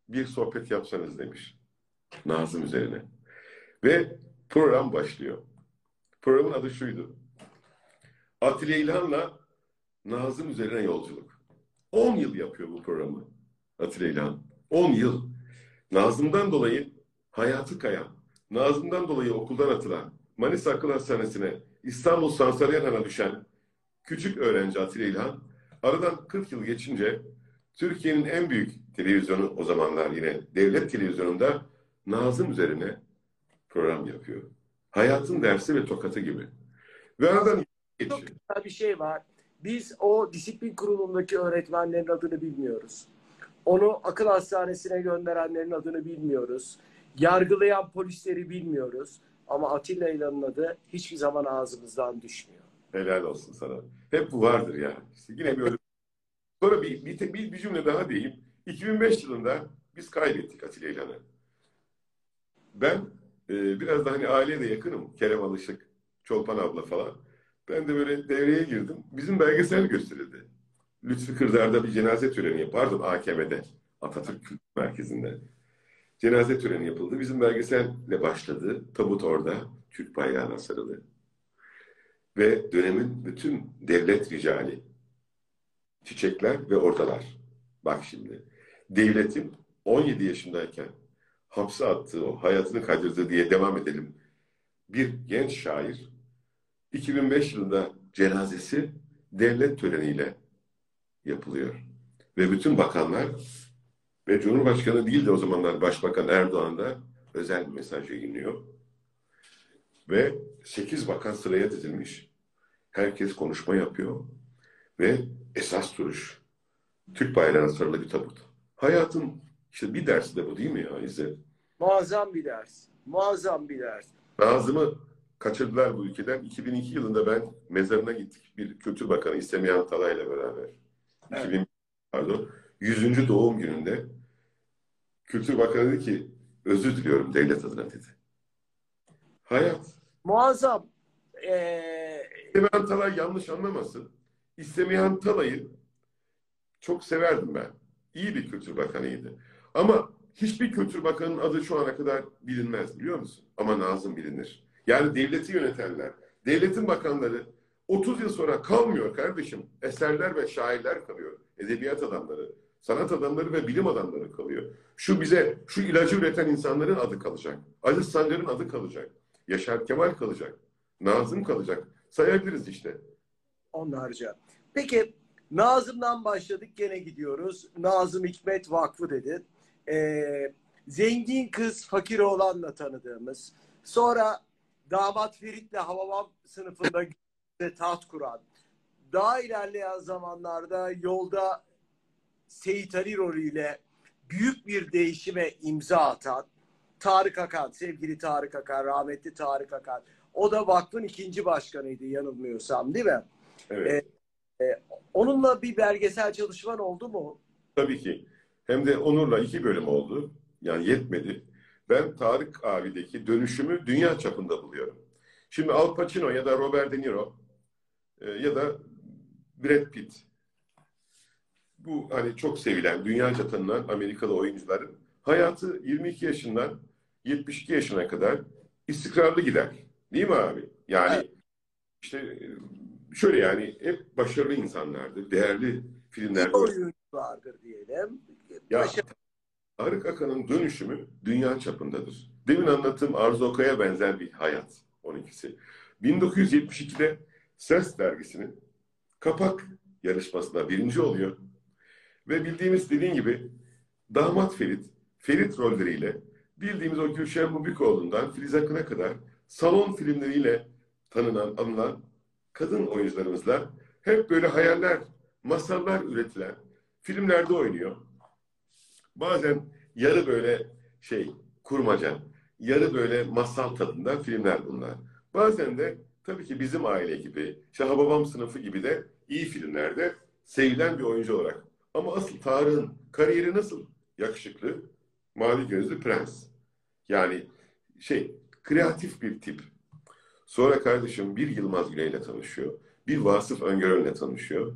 bir sohbet yapsanız demiş. Nazım üzerine. Ve program başlıyor. Programın adı şuydu. Atilla İlhan'la Nazım üzerine yolculuk. 10 yıl yapıyor bu programı Atilla İlhan. 10 yıl. Nazım'dan dolayı hayatı kayan, Nazım'dan dolayı okuldan atılan, Manisa Akıl Hastanesi'ne İstanbul Sansaryanhan'a düşen küçük öğrenci Atilla İlhan, aradan 40 yıl geçince Türkiye'nin en büyük televizyonu o zamanlar yine devlet televizyonunda Nazım üzerine program yapıyor. Hayatın dersi ve tokatı gibi. Ve aradan çok geçiyor. güzel bir şey var. Biz o disiplin kurulundaki öğretmenlerin adını bilmiyoruz. Onu akıl hastanesine gönderenlerin adını bilmiyoruz. Yargılayan polisleri bilmiyoruz. Ama Atilla İlhan'ın adı hiçbir zaman ağzımızdan düşmüyor. Helal olsun sana. Hep bu vardır ya. İşte yine bir Sonra bir, bir, bir, bir cümle daha diyeyim. 2005 yılında biz kaybettik Atilla İlhan'ı. Ben e, biraz da hani aileye de yakınım. Kerem Alışık, Çolpan abla falan. Ben de böyle devreye girdim. Bizim belgesel gösterildi. Lütfü Kırdar'da bir cenaze töreni. Pardon AKM'de. Atatürk Kültür Merkezi'nde. Cenaze töreni yapıldı. Bizim belgeselle başladı. Tabut orada. Türk bayrağına sarılı. Ve dönemin bütün devlet ricali, çiçekler ve oradalar. Bak şimdi. Devletin 17 yaşındayken hapse attığı, o hayatını kaydırdığı diye devam edelim. Bir genç şair 2005 yılında cenazesi devlet töreniyle yapılıyor. Ve bütün bakanlar ve Cumhurbaşkanı değil de o zamanlar Başbakan Erdoğan da özel bir mesaj yayınlıyor. Ve 8 bakan sıraya dizilmiş. Herkes konuşma yapıyor. Ve esas duruş Türk bayrağına sarılı bir tabut. Hayatın işte bir dersi de bu değil mi ya İzzet? Muazzam bir ders. Muazzam bir ders. Nazım'ı kaçırdılar bu ülkeden. 2002 yılında ben mezarına gittik. Bir Kültür Bakanı İstemiyan Talay'la beraber. Evet. 2000, pardon. 100. doğum gününde Kültür Bakanı dedi ki özür diliyorum devlet adına dedi. Hayat. Muazzam. Ee, İstemiyan Talay yanlış anlamasın. İstemiyan Talay'ı çok severdim ben. İyi bir kültür bakanıydı. Ama hiçbir kültür bakanının adı şu ana kadar bilinmez biliyor musun? Ama Nazım bilinir. Yani devleti yönetenler, devletin bakanları 30 yıl sonra kalmıyor kardeşim. Eserler ve şairler kalıyor. Edebiyat adamları, sanat adamları ve bilim adamları kalıyor. Şu bize, şu ilacı üreten insanların adı kalacak. Aziz Sancar'ın adı kalacak. Yaşar Kemal kalacak. Nazım kalacak. Sayabiliriz işte. Onlarca. Peki Nazım'dan başladık gene gidiyoruz. Nazım Hikmet Vakfı dedin. Ee, zengin kız fakir oğlanla tanıdığımız. Sonra damat Ferit'le Hababam sınıfında taht kuran. Daha ilerleyen zamanlarda yolda Seyit Ali rolüyle büyük bir değişime imza atan Tarık Akan, sevgili Tarık Akan, rahmetli Tarık Akan. O da vakfın ikinci başkanıydı yanılmıyorsam değil mi? Evet. Onunla bir belgesel çalışman oldu mu? Tabii ki. Hem de Onur'la iki bölüm oldu. Yani yetmedi. Ben Tarık abideki dönüşümü dünya çapında buluyorum. Şimdi Al Pacino ya da Robert De Niro e, ya da Brad Pitt bu hani çok sevilen, dünyaca tanınan Amerikalı oyuncuların hayatı 22 yaşından 72 yaşına kadar istikrarlı gider. Değil mi abi? Yani Evet. işte e, şöyle yani hep başarılı insanlardır. Değerli İyi filmlerde oyunculardır diyelim. Ya Başa- Tarık Akan'ın dönüşümü dünya çapındadır. Demin anlattığım Arzu Okay'a benzer bir hayat 12'si. 1972'de Ses dergisinin kapak yarışmasında birinci oluyor. Ve bildiğimiz dediğin gibi Damat Ferit, Ferit rolleriyle bildiğimiz o Gülşen Bubikoğlu'ndan Filiz Akın'a kadar salon filmleriyle tanınan, anılan kadın oyuncularımızla hep böyle hayaller, masallar üretilen filmlerde oynuyor. Bazen yarı böyle şey kurmaca, yarı böyle masal tadında filmler bunlar. Bazen de tabii ki bizim aile gibi, işte Hababam sınıfı gibi de iyi filmlerde sevilen bir oyuncu olarak. Ama asıl Tarık'ın kariyeri nasıl? Yakışıklı, mavi gözlü prens. Yani şey, kreatif bir tip. Sonra kardeşim bir Yılmaz Güney'le tanışıyor. Bir Vasıf Öngören'le tanışıyor.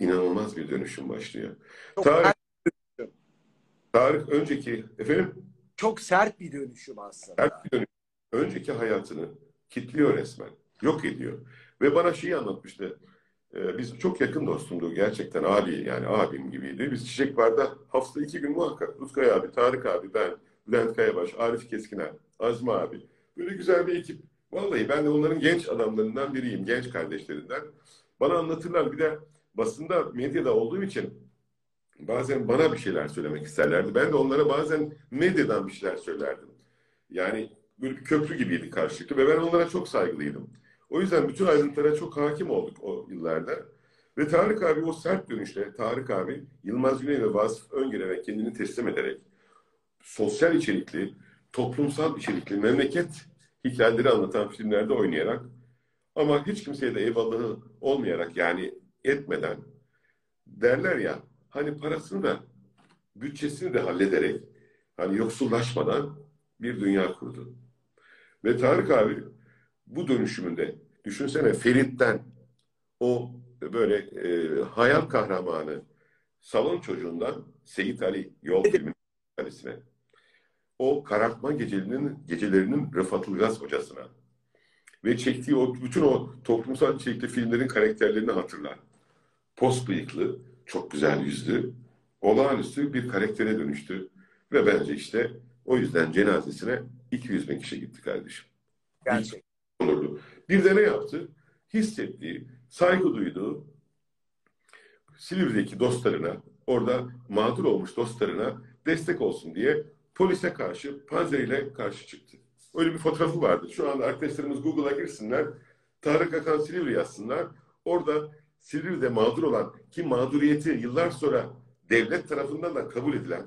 İnanılmaz bir dönüşüm başlıyor. çok, Tarık, sert, Tarık önceki, efendim çok sert bir dönüşüm aslında. her bir dönüşüm, önceki hayatını kitliyor resmen. Yok ediyor. Ve bana şeyi anlatmıştı. Ee, biz çok yakın dostumdu gerçekten abi yani abim gibiydi. Biz Çiçek Bar'da haftada iki gün muhakkak Rutkay abi, Tarık abi, ben, Bülent Kayabaş, Arif Keskiner, Azmi abi. Böyle güzel bir ekip. Vallahi ben de onların genç adamlarından biriyim, genç kardeşlerinden. Bana anlatırlar bir de basında, medyada olduğum için bazen bana bir şeyler söylemek isterlerdi. Ben de onlara bazen medyadan bir şeyler söylerdim. Yani böyle bir köprü gibiydi karşılıklı ve ben onlara çok saygılıydım. O yüzden bütün ayrıntılara çok hakim olduk o yıllarda. Ve Tarık abi o sert dönüşte, Tarık abi Yılmaz Güney ve Vasıf Öngör'e kendini teslim ederek sosyal içerikli, toplumsal içerikli, memleket hikayeleri anlatan filmlerde oynayarak ama hiç kimseye de eyvallahı olmayarak yani etmeden derler ya hani parasını da bütçesini de hallederek hani yoksullaşmadan bir dünya kurdu. Ve Tarık abi bu dönüşümünde düşünsene Ferit'ten o böyle e, hayal kahramanı salon çocuğundan Seyit Ali yol filmi Ali'sine o karartma gecelerinin gecelerinin Rıfat Ilgaz hocasına ve çektiği o bütün o toplumsal içerikli filmlerin karakterlerini hatırlar. Post bıyıklı, çok güzel yüzlü, olağanüstü bir karaktere dönüştü. Ve bence işte o yüzden cenazesine 200 bin kişi gitti kardeşim. Gerçekten. Onurlu. Bir de ne yaptı? Hissettiği, saygı duyduğu Silivri'deki dostlarına, orada mağdur olmuş dostlarına destek olsun diye polise karşı, panzeriyle karşı çıktı. Öyle bir fotoğrafı vardı. Şu anda arkadaşlarımız Google'a girsinler. Tarık Akan Silivri yazsınlar. Orada Silivri'de mağdur olan ki mağduriyeti yıllar sonra devlet tarafından da kabul edilen,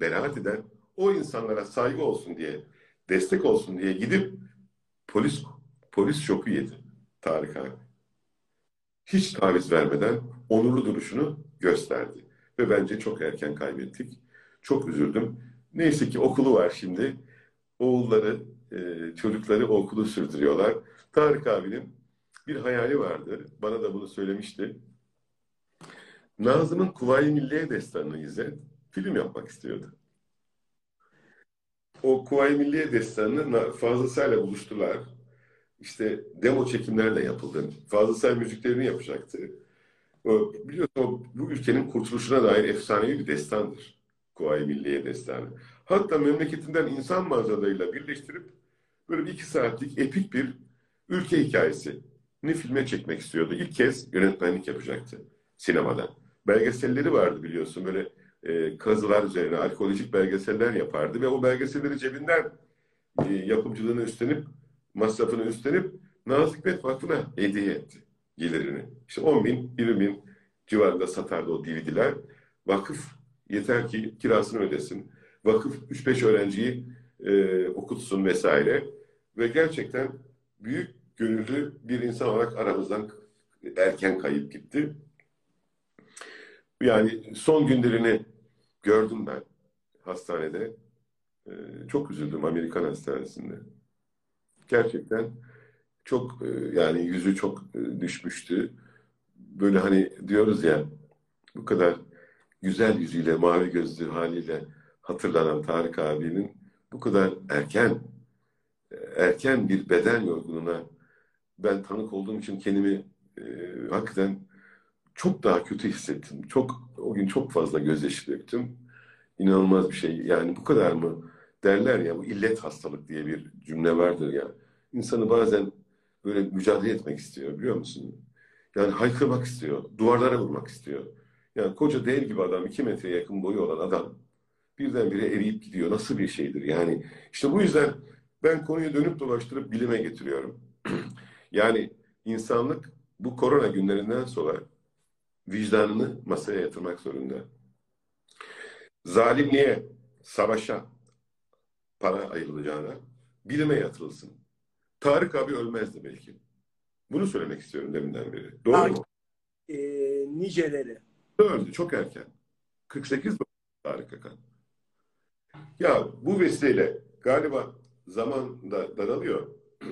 beraat eden o insanlara saygı olsun diye, destek olsun diye gidip polis polis şoku yedi Tarık abi. Hiç taviz vermeden onurlu duruşunu gösterdi. Ve bence çok erken kaybettik. Çok üzüldüm. Neyse ki okulu var şimdi. Oğulları, e, çocukları okulu sürdürüyorlar. Tarık abinin bir hayali vardı. Bana da bunu söylemişti. Nazım'ın Kuvayi Milliye Destanı'nı izle, film yapmak istiyordu. O Kuvayi Milliye Destanı'nı Fazıl Say'la buluştular. İşte demo çekimler de yapıldı. Fazıl Say müziklerini yapacaktı. O, biliyorsun o, bu ülkenin kurtuluşuna dair efsanevi bir destandır. Kuvayi Milliye Destanı. Hatta memleketinden insan mağazalarıyla birleştirip böyle iki saatlik epik bir ülke hikayesi ni filme çekmek istiyordu. İlk kez yönetmenlik yapacaktı sinemada. Belgeselleri vardı biliyorsun böyle e, kazılar üzerine arkeolojik belgeseller yapardı ve o belgeselleri cebinden e, yapımcılığını üstlenip masrafını üstlenip Nazım Hikmet Vakfı'na hediye etti gelirini. İşte 10 bin, 20 bin civarında satardı o DVD'ler. Vakıf yeter ki kirasını ödesin. Vakıf 3-5 öğrenciyi e, okutsun vesaire. Ve gerçekten büyük gönüllü bir insan olarak aramızdan erken kayıp gitti. Yani son günlerini gördüm ben hastanede. Ee, çok üzüldüm Amerikan hastanesinde. Gerçekten çok e, yani yüzü çok e, düşmüştü. Böyle hani diyoruz ya bu kadar güzel yüzüyle, mavi gözlü haliyle hatırlanan Tarık abinin bu kadar erken erken bir beden yorgunluğuna ben tanık olduğum için kendimi e, hakikaten çok daha kötü hissettim. Çok o gün çok fazla gözyaşı döktüm. İnanılmaz bir şey. Yani bu kadar mı derler ya bu illet hastalık diye bir cümle vardır ya. İnsanı bazen böyle mücadele etmek istiyor biliyor musun? Yani haykırmak istiyor. Duvarlara vurmak istiyor. Yani koca dev gibi adam, iki metreye yakın boyu olan adam birdenbire eriyip gidiyor. Nasıl bir şeydir? Yani işte bu yüzden ben konuyu dönüp dolaştırıp bilime getiriyorum. yani insanlık bu korona günlerinden sonra vicdanını masaya yatırmak zorunda. Zalimliğe, savaşa para ayrılacağına bilime yatırılsın. Tarık abi ölmezdi belki. Bunu söylemek istiyorum deminden beri. Doğru Belki, mu? E, niceleri. Öldü çok erken. 48 Tarık Akan. Ya bu vesileyle galiba zaman da daralıyor.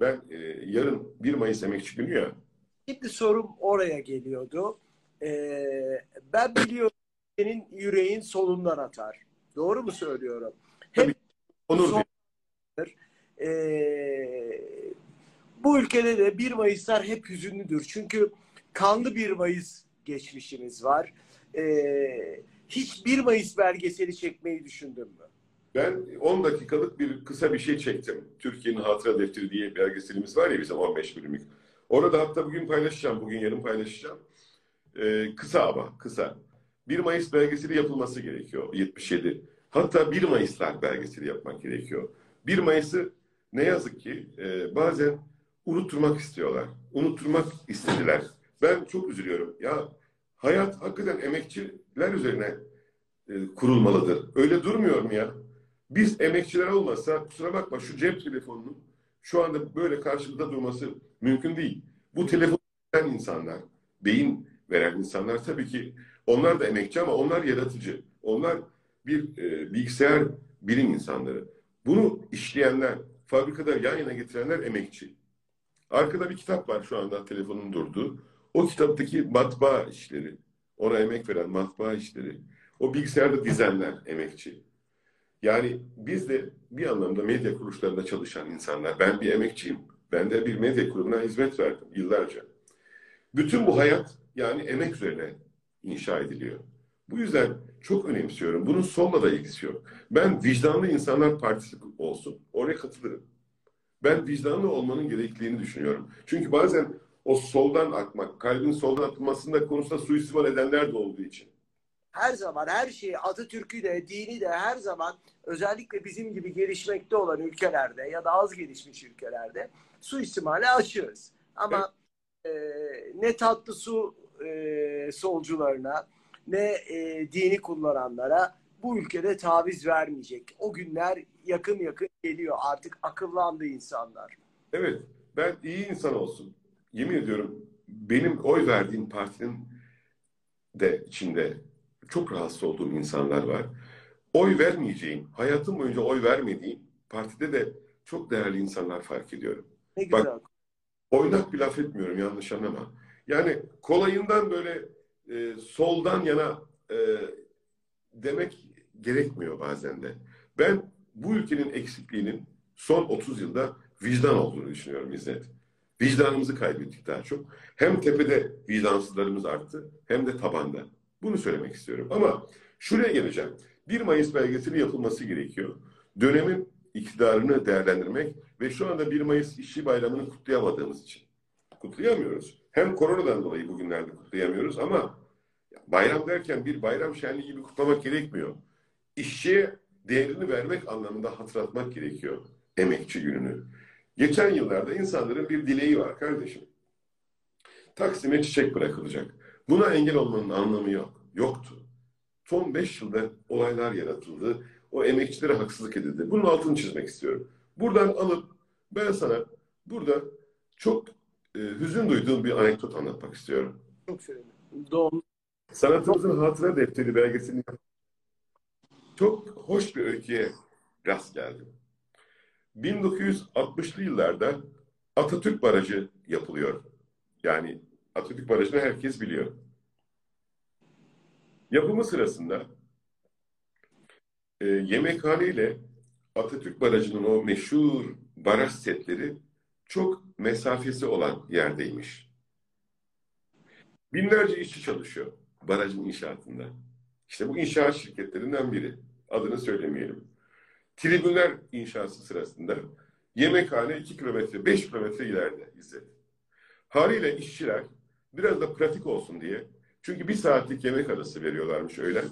Ben e, yarın 1 Mayıs Emekçi Günü ya. Şimdi sorum oraya geliyordu. E, ben biliyorum senin yüreğin solundan atar. Doğru mu söylüyorum? Hep Onur Son- e, bu ülkede de 1 Mayıslar hep hüzünlüdür. Çünkü kanlı 1 Mayıs geçmişimiz var. E, hiç 1 Mayıs belgeseli çekmeyi düşündün mü? Ben 10 dakikalık bir kısa bir şey çektim. Türkiye'nin Hatıra Defteri diye belgeselimiz var ya bizim 15 bölümlük. Orada hatta bugün paylaşacağım, bugün yarın paylaşacağım. Ee, kısa ama kısa. 1 Mayıs belgeseli yapılması gerekiyor 77. Hatta 1 Mayıslar belgeseli yapmak gerekiyor. 1 Mayıs'ı ne yazık ki e, bazen unutturmak istiyorlar. Unutturmak istediler. Ben çok üzülüyorum. Ya hayat hakikaten emekçiler üzerine e, kurulmalıdır. Öyle durmuyor mu ya? Biz emekçiler olmasa kusura bakma şu cep telefonunun şu anda böyle karşımızda durması mümkün değil. Bu telefon veren insanlar, beyin veren insanlar tabii ki onlar da emekçi ama onlar yaratıcı. Onlar bir e, bilgisayar bilim insanları. Bunu işleyenler, fabrikada yan yana getirenler emekçi. Arkada bir kitap var şu anda telefonun durduğu. O kitaptaki matbaa işleri, ona emek veren matbaa işleri, o bilgisayarda dizenler emekçi. Yani biz de bir anlamda medya kuruluşlarında çalışan insanlar. Ben bir emekçiyim. Ben de bir medya kurumuna hizmet verdim yıllarca. Bütün bu hayat yani emek üzerine inşa ediliyor. Bu yüzden çok önemsiyorum. Bunun solla da ilgisi yok. Ben vicdanlı insanlar partisi olsun. Oraya katılırım. Ben vicdanlı olmanın gerekliliğini düşünüyorum. Çünkü bazen o soldan akmak, kalbin soldan atılmasında konusunda suistimal edenler de olduğu için. her zaman her şeyi Atatürk'ü de dini de her zaman özellikle bizim gibi gelişmekte olan ülkelerde ya da az gelişmiş ülkelerde suistimale açığız. Ama e, ne tatlı su e, solcularına ne e, dini kullananlara bu ülkede taviz vermeyecek. O günler yakın yakın geliyor. Artık akıllandı insanlar. Evet. ben iyi insan olsun. Yemin ediyorum benim oy verdiğim partinin de içinde çok rahatsız olduğum insanlar var. Oy vermeyeceğim, hayatım boyunca oy vermediğim partide de çok değerli insanlar fark ediyorum. Ne Bak- güzel. Oynak bir laf etmiyorum yanlış anlama. Yani kolayından böyle e, soldan yana e, demek gerekmiyor bazen de. Ben bu ülkenin eksikliğinin son 30 yılda vicdan olduğunu düşünüyorum İzzet. Vicdanımızı kaybettik daha çok. Hem tepede vicdansızlarımız arttı hem de tabanda. Bunu söylemek istiyorum. Ama şuraya geleceğim. 1 Mayıs belgeseli yapılması gerekiyor. Dönemin iktidarını değerlendirmek ve şu anda 1 Mayıs İşçi Bayramı'nı kutlayamadığımız için. Kutlayamıyoruz. Hem koronadan dolayı bugünlerde kutlayamıyoruz ama bayram derken bir bayram şenliği gibi kutlamak gerekmiyor. İşçiye değerini vermek anlamında hatırlatmak gerekiyor emekçi gününü. Geçen yıllarda insanların bir dileği var kardeşim. Taksim'e çiçek bırakılacak. Buna engel olmanın anlamı yok. Yoktu. Son beş yılda olaylar yaratıldı. O emekçilere haksızlık edildi. Bunun altını çizmek istiyorum. Buradan alıp ben sana burada çok e, hüzün duyduğum bir anekdot anlatmak istiyorum. Çok sevindim. Doğum. Sanatımızın hatıra defteri belgeselini çok hoş bir öyküye rast geldim. 1960'lı yıllarda Atatürk Barajı yapılıyor. Yani Atatürk Barajı'nı herkes biliyor. Yapımı sırasında e, yemekhane ile Atatürk Barajı'nın o meşhur baraj setleri çok mesafesi olan yerdeymiş. Binlerce işçi çalışıyor barajın inşaatında. İşte bu inşaat şirketlerinden biri. Adını söylemeyelim. Tribünler inşası sırasında yemekhane 2 kilometre, 5 kilometre ileride İzzet. Haliyle işçiler biraz da pratik olsun diye çünkü bir saatlik yemek arası veriyorlarmış öğlen.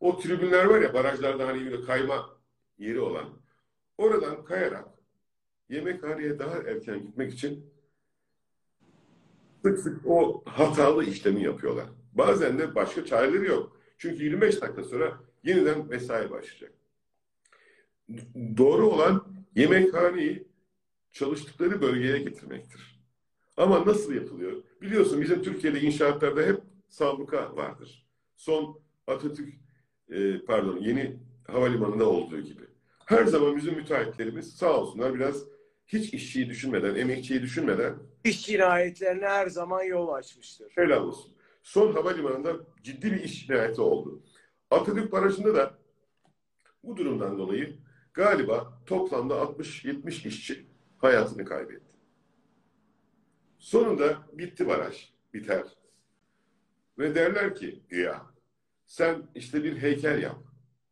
O tribünler var ya barajlarda hani böyle kayma yeri olan oradan kayarak yemekhaneye daha erken gitmek için sık sık o hatalı işlemi yapıyorlar. Bazen de başka çareleri yok. Çünkü 25 dakika sonra yeniden mesai başlayacak. Doğru olan yemekhaneyi çalıştıkları bölgeye getirmektir. Ama nasıl yapılıyor? Biliyorsun bizim Türkiye'de inşaatlarda hep sabıka vardır. Son Atatürk e, pardon yeni havalimanında olduğu gibi. Her zaman bizim müteahhitlerimiz sağ olsunlar biraz hiç işçiyi düşünmeden, emekçiyi düşünmeden İş cinayetlerine her zaman yol açmıştır. helal olsun. Son havalimanında ciddi bir iş cinayeti oldu. Atatürk Barajı'nda da bu durumdan dolayı galiba toplamda 60-70 işçi hayatını kaybetti. Sonunda bitti baraj, biter. Ve derler ki ya sen işte bir heykel yap.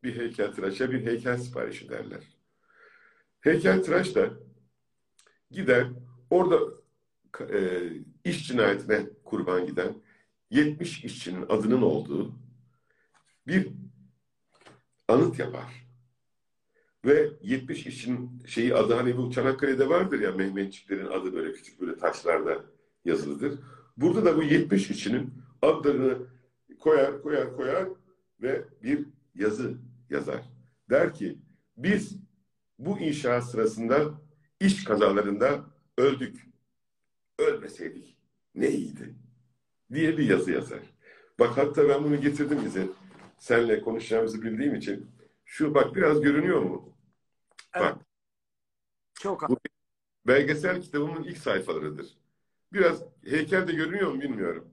Bir heykel tıraşa bir heykel siparişi derler. Heykel tıraş da gider orada e, iş cinayetine kurban giden 70 işçinin adının olduğu bir anıt yapar. Ve 70 işçinin şeyi adı hani bu Çanakkale'de vardır ya Mehmetçiklerin adı böyle küçük böyle taşlarda yazılıdır. Burada da bu 70 işçinin adlarını koyar koyar koyar ve bir yazı yazar. Der ki biz bu inşaat sırasında iş kazalarında öldük. Ölmeseydik ne iyiydi diye bir yazı yazar. Bak hatta ben bunu getirdim bize. Senle konuşacağımızı bildiğim için. Şu bak biraz görünüyor mu? Evet. Bak Çok Bu- belgesel kitabımın ilk sayfalarıdır. Biraz heykel de görünüyor mu bilmiyorum.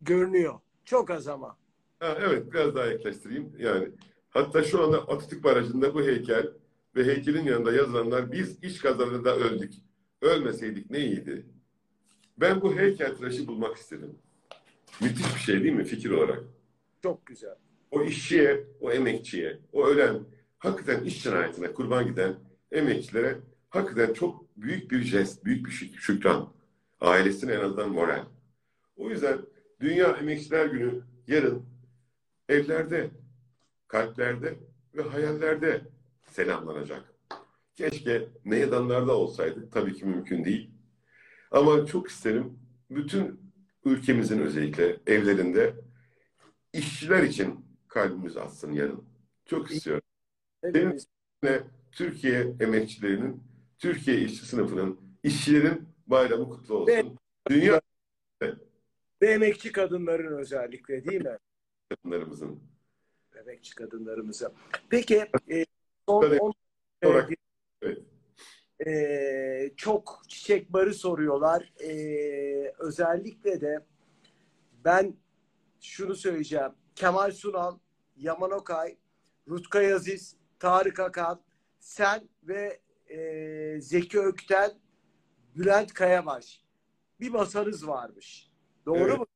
görünüyor. Çok az ama. Ha, evet biraz daha yaklaştırayım. Yani hatta şu anda Atatürk Barajı'nda bu heykel ve heykelin yanında yazılanlar biz iş kazalarında öldük. Ölmeseydik ne iyiydi. Ben bu heykel tıraşı bulmak istedim. Müthiş bir şey değil mi fikir olarak? Çok güzel. O işçiye, o emekçiye, o ölen, hakikaten iş cinayetine kurban giden emekçilere hakikaten çok büyük bir jest, büyük bir şük- şükran. Ailesine en azından moral. O yüzden Dünya Emekçiler Günü yarın evlerde, kalplerde ve hayallerde selamlanacak. Keşke meydanlarda olsaydık. Tabii ki mümkün değil. Ama çok isterim bütün ülkemizin özellikle evlerinde işçiler için kalbimiz atsın yarın. Çok istiyorum. Hepimiz Ve Türkiye emekçilerinin, Türkiye işçi sınıfının işçilerin bayramı kutlu olsun. Dünya Ve emekçi kadınların özellikle değil mi? kadınlarımızın. Emekçi kadınlarımıza. Peki e, son on- Olarak- e, Evet. e, çok çiçek barı soruyorlar. E, özellikle de ben şunu söyleyeceğim. Kemal Sunal, Yaman Okay, Rutkay Aziz, Tarık Akan, sen ve e, Zeki Ökten, Bülent Kayabaş. Bir masanız varmış. Doğru Evet. mu?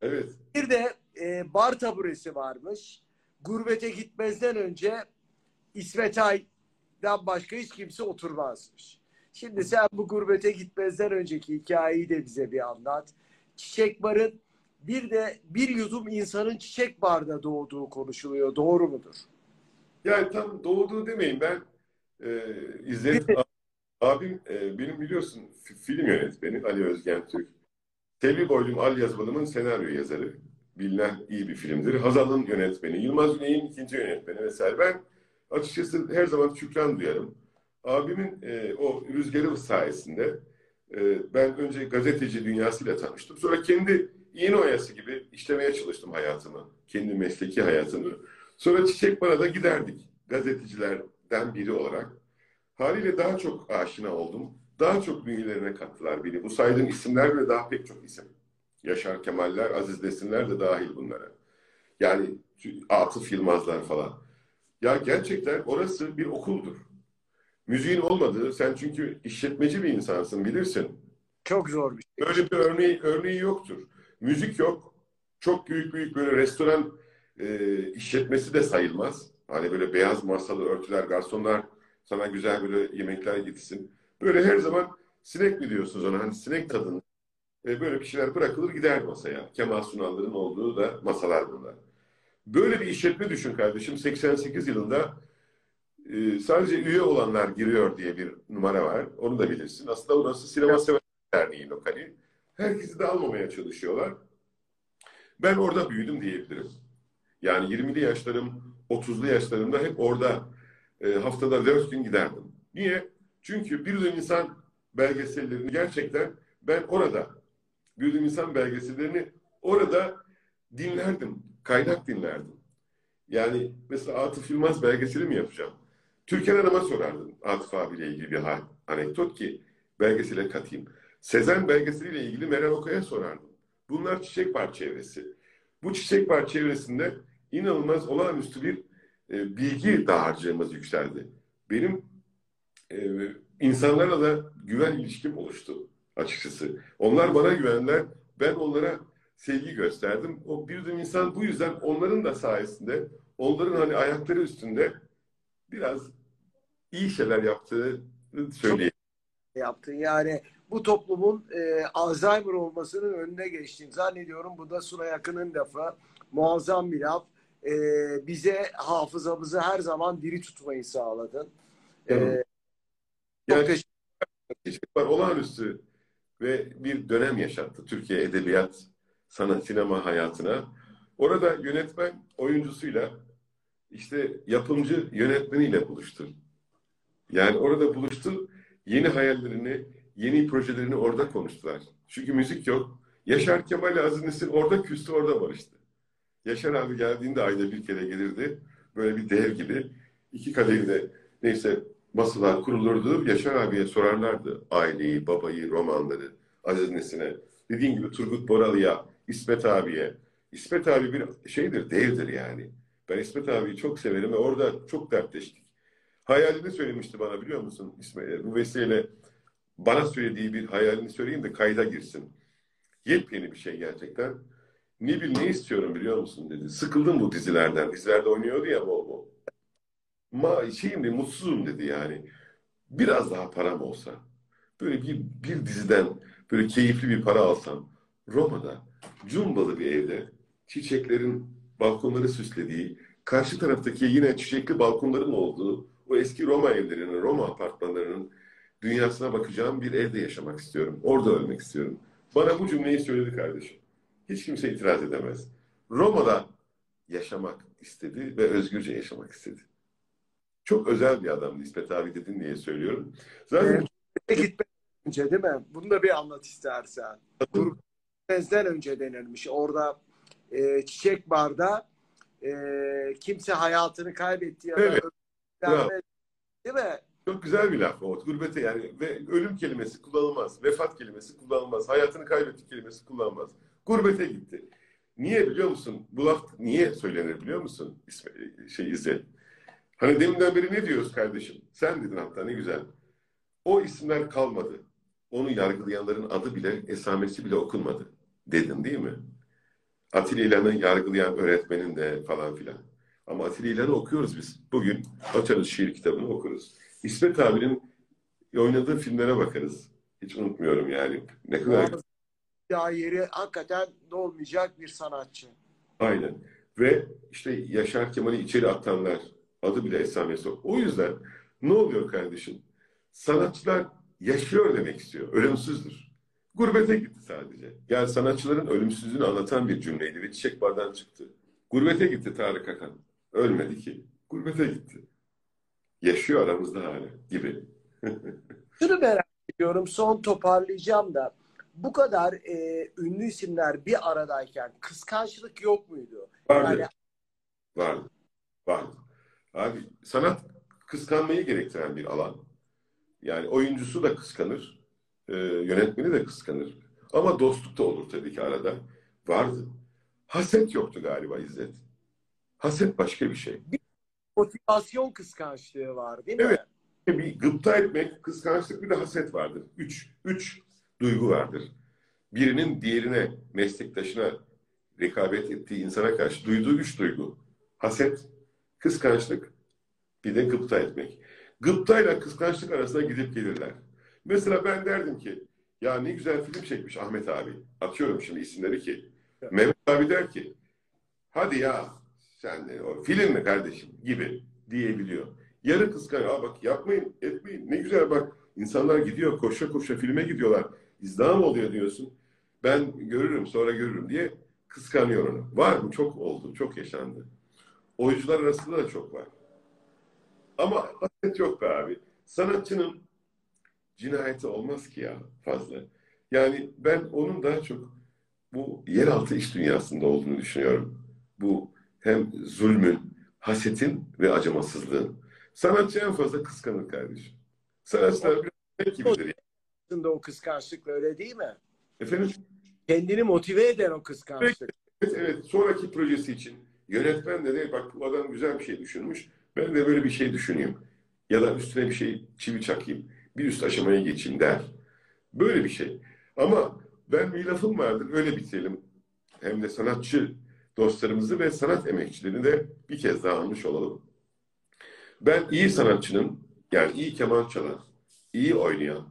Evet. Bir de e, bar taburesi varmış. Gurbete gitmezden önce İsmet Ay'dan başka hiç kimse oturmazmış. Şimdi sen bu gurbete gitmezden önceki hikayeyi de bize bir anlat. Çiçek barın bir de bir yudum insanın çiçek barda doğduğu konuşuluyor. Doğru mudur? Yani tam doğduğu demeyin ben e, izledim. Abim e, benim biliyorsun fi- film yönetmeni Ali Özgen Türk. Selvi Boylum Al Yazmalım'ın senaryo yazarı. Bilinen iyi bir filmdir. Hazal'ın yönetmeni. Yılmaz Güney'in ikinci yönetmeni vesaire. Ben açıkçası her zaman şükran duyarım. Abimin e, o rüzgarı sayesinde e, ben önce gazeteci dünyasıyla tanıştım. Sonra kendi iğne oyası gibi işlemeye çalıştım hayatımı. Kendi mesleki hayatımı. Sonra Çiçek Bara'da giderdik. Gazetecilerden biri olarak. Haliyle daha çok aşina oldum. Daha çok bünyelerine kattılar beni. Bu saydığım isimler ve daha pek çok isim. Yaşar Kemaller, Aziz Nesinler de dahil bunlara. Yani Atıf Yılmazlar falan. Ya gerçekten orası bir okuldur. Müziğin olmadığı, sen çünkü işletmeci bir insansın bilirsin. Çok zor bir şey. Böyle bir örneği, örneği yoktur. Müzik yok. Çok büyük büyük böyle restoran e, işletmesi de sayılmaz. Hani böyle beyaz masalı örtüler, garsonlar sana güzel böyle yemekler getirsin. Böyle her zaman sinek mi diyorsunuz ona? Hani sinek tadında. E, böyle bir şeyler bırakılır gider masaya. Kemal Sunal'ların olduğu da masalar bunlar. Böyle bir işletme düşün kardeşim. 88 yılında e, sadece üye olanlar giriyor diye bir numara var. Onu da bilirsin. Aslında orası Sinema Sever Derneği lokali. Herkesi de almamaya çalışıyorlar. Ben orada büyüdüm diyebilirim. Yani 20'li yaşlarım, 30'lu yaşlarımda hep orada e, haftada 4 gün giderdim. Niye? Çünkü bir dönem insan belgesellerini gerçekten ben orada, bir dönem insan belgesellerini orada dinlerdim. Kaynak dinlerdim. Yani mesela Atıf Yılmaz belgeseli mi yapacağım? Türkan Hanım'a sorardım Atıf abiyle ilgili bir anekdot ki belgesele katayım. Sezen belgeseliyle ilgili Meral Okay'a sorardım. Bunlar Çiçek Bar çevresi. Bu Çiçek Bar çevresinde inanılmaz olağanüstü bir e, bilgi dağarcığımız yükseldi. Benim e, insanlarla da güven ilişkim oluştu açıkçası. Onlar bana güvenler, ben onlara sevgi gösterdim. O bir de insan bu yüzden onların da sayesinde, onların hani ayakları üstünde biraz iyi şeyler yaptığını söyleyeyim. yaptın. Yani bu toplumun e, Alzheimer olmasının önüne geçtin. Zannediyorum bu da Suna Yakın'ın lafı. Muazzam bir laf. E, bize hafızamızı her zaman diri tutmayı sağladın. E, Evet. çok Yani- teşekkür var olağanüstü ve bir dönem yaşattı Türkiye edebiyat, sanat, sinema hayatına. Orada yönetmen oyuncusuyla işte yapımcı yönetmeniyle buluştu. Yani orada buluştu, yeni hayallerini, yeni projelerini orada konuştular. Çünkü müzik yok. Yaşar Kemal Aziz Nesin orada küstü, orada barıştı. Yaşar abi geldiğinde ayda bir kere gelirdi. Böyle bir dev gibi. İki kadehinde neyse masalar kurulurdu. Yaşar abiye sorarlardı aileyi, babayı, romanları, Aziz Nesin'e. Dediğim gibi Turgut Boralı'ya, İsmet abiye. İsmet abi bir şeydir, devdir yani. Ben İsmet abiyi çok severim ve orada çok dertleştik. Hayalini söylemişti bana biliyor musun İsmet? Bu vesileyle bana söylediği bir hayalini söyleyeyim de kayda girsin. Yepyeni bir şey gerçekten. Ne bil ne istiyorum biliyor musun dedi. Sıkıldım bu dizilerden. Dizilerde oynuyordu ya bol bol. Ma şeyim de mutsuzum dedi yani. Biraz daha param olsa. Böyle bir, bir diziden böyle keyifli bir para alsam. Roma'da cumbalı bir evde çiçeklerin balkonları süslediği, karşı taraftaki yine çiçekli balkonların olduğu o eski Roma evlerinin, Roma apartmanlarının dünyasına bakacağım bir evde yaşamak istiyorum. Orada ölmek istiyorum. Bana bu cümleyi söyledi kardeşim. Hiç kimse itiraz edemez. Roma'da yaşamak istedi ve özgürce yaşamak istedi. Çok özel bir adamdı İsmet abi dedin diye söylüyorum. Zaten Evet. gitme önce değil mi? Bunu da bir anlat istersen. Gurbetmezden önce denilmiş. Orada e, Çiçek Bar'da e, kimse hayatını kaybetti ya da Evet. Değil mi? Çok güzel bir laf o. Gurbete yani ve ölüm kelimesi kullanılmaz. Vefat kelimesi kullanılmaz. Hayatını kaybetti kelimesi kullanılmaz. Gurbete gitti. Niye biliyor musun? Bu laf niye söylenir biliyor musun? İsmi, şey İzzet. Hani deminden beri ne diyoruz kardeşim? Sen dedin hatta ne güzel. O isimler kalmadı. Onu yargılayanların adı bile, esamesi bile okunmadı. Dedin değil mi? Atilla İlhan'ı yargılayan öğretmenin de falan filan. Ama Atilla İlhan'ı okuyoruz biz. Bugün açarız şiir kitabını okuruz. İsmet abinin oynadığı filmlere bakarız. Hiç unutmuyorum yani. Ne kadar Ya yeri hakikaten dolmayacak bir sanatçı. aynen. Ve işte Yaşar Kemal'i içeri atanlar adı bile esamesi yok. O yüzden ne oluyor kardeşim? Sanatçılar yaşıyor demek istiyor. Ölümsüzdür. Gurbete gitti sadece. Yani sanatçıların ölümsüzlüğünü anlatan bir cümleydi ve Çiçek Bar'dan çıktı. Gurbete gitti Tarık Akan. Ölmedi ki. Gurbete gitti. Yaşıyor aramızda hala gibi. Şunu merak ediyorum. Son toparlayacağım da. Bu kadar e, ünlü isimler bir aradayken kıskançlık yok muydu? Vardı. Yani Vardı. Vardı. Abi sanat kıskanmayı gerektiren bir alan. Yani oyuncusu da kıskanır, e, yönetmeni de kıskanır. Ama dostluk da olur tabii ki arada. Vardı. Haset yoktu galiba İzzet. Haset başka bir şey. Motivasyon kıskançlığı var değil mi? Evet. Bir gıpta etmek, kıskançlık bir de haset vardır. Üç, üç duygu vardır. Birinin diğerine, meslektaşına rekabet ettiği insana karşı duyduğu üç duygu. Haset, kıskançlık, bir de gıpta etmek. Gıptayla kıskançlık arasında gidip gelirler. Mesela ben derdim ki, ya ne güzel film çekmiş Ahmet abi. Atıyorum şimdi isimleri ki. Mehmet abi der ki, hadi ya sen o film mi kardeşim gibi diyebiliyor. Yarı kıskanıyor. Aa bak yapmayın, etmeyin. Ne güzel bak. insanlar gidiyor, koşa koşa filme gidiyorlar. İzdiham oluyor diyorsun. Ben görürüm, sonra görürüm diye kıskanıyor onu. Var mı? Çok oldu, çok yaşandı. Oyuncular arasında da çok var. Ama haset yok be abi. Sanatçının cinayeti olmaz ki ya fazla. Yani ben onun daha çok bu yeraltı iş dünyasında olduğunu düşünüyorum. Bu hem zulmün, hasetin ve acımasızlığın. Sanatçı en fazla kıskanır kardeşim. Sanatçılar biraz ne gibidir. Aslında o kıskançlık öyle değil mi? Efendim? Kendini motive eden o kıskançlık. Evet, evet. Sonraki projesi için yönetmen de de bak bu adam güzel bir şey düşünmüş. Ben de böyle bir şey düşüneyim. Ya da üstüne bir şey çivi çakayım. Bir üst aşamaya geçeyim der. Böyle bir şey. Ama ben bir lafım vardır. Öyle bitirelim. Hem de sanatçı dostlarımızı ve sanat emekçilerini de bir kez daha almış olalım. Ben iyi sanatçının yani iyi keman çalan, iyi oynayan,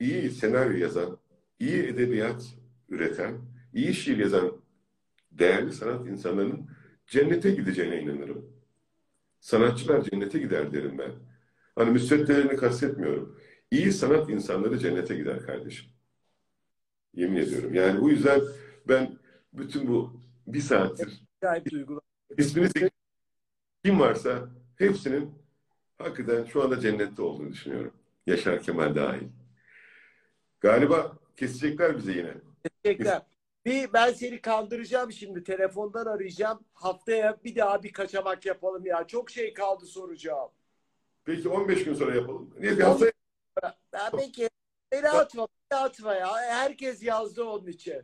iyi senaryo yazan, iyi edebiyat üreten, iyi şiir yazan değerli sanat insanlarının cennete gideceğine inanırım. Sanatçılar cennete gider derim ben. Hani müsveddelerini kastetmiyorum. İyi sanat insanları cennete gider kardeşim. Yemin ediyorum. Yani bu yüzden ben bütün bu bir saattir Acayip duygular. ismini zikret- kim varsa hepsinin hakikaten şu anda cennette olduğunu düşünüyorum. Yaşar Kemal dahil. Galiba kesecekler bize yine. Teşekkürler. Bir ben seni kandıracağım şimdi. Telefondan arayacağım. Haftaya bir daha bir kaçamak yapalım ya. Çok şey kaldı soracağım. Peki 15 gün sonra yapalım. Niye bir hafta Ya peki beni atma, beni atma ya. Herkes yazdı onun için.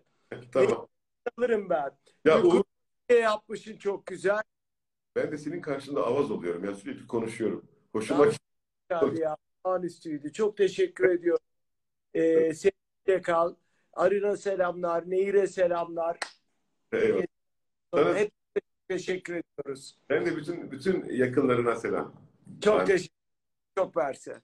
Tamam. Alırım ben. Ya Uğur, Ne yapmışsın çok güzel. ben de senin karşında avaz oluyorum. Ya sürekli konuşuyorum. Hoşuma gitti. Abi ya. Anüstüydü. Çok teşekkür ediyorum. Ee, sevgiyle kal. Arina selamlar. Nehir'e selamlar. Eyvallah. Sana- Hep teşekkür ediyoruz. Ben de bütün bütün yakınlarına selam. Çok Ben- teşekkür Çok verse.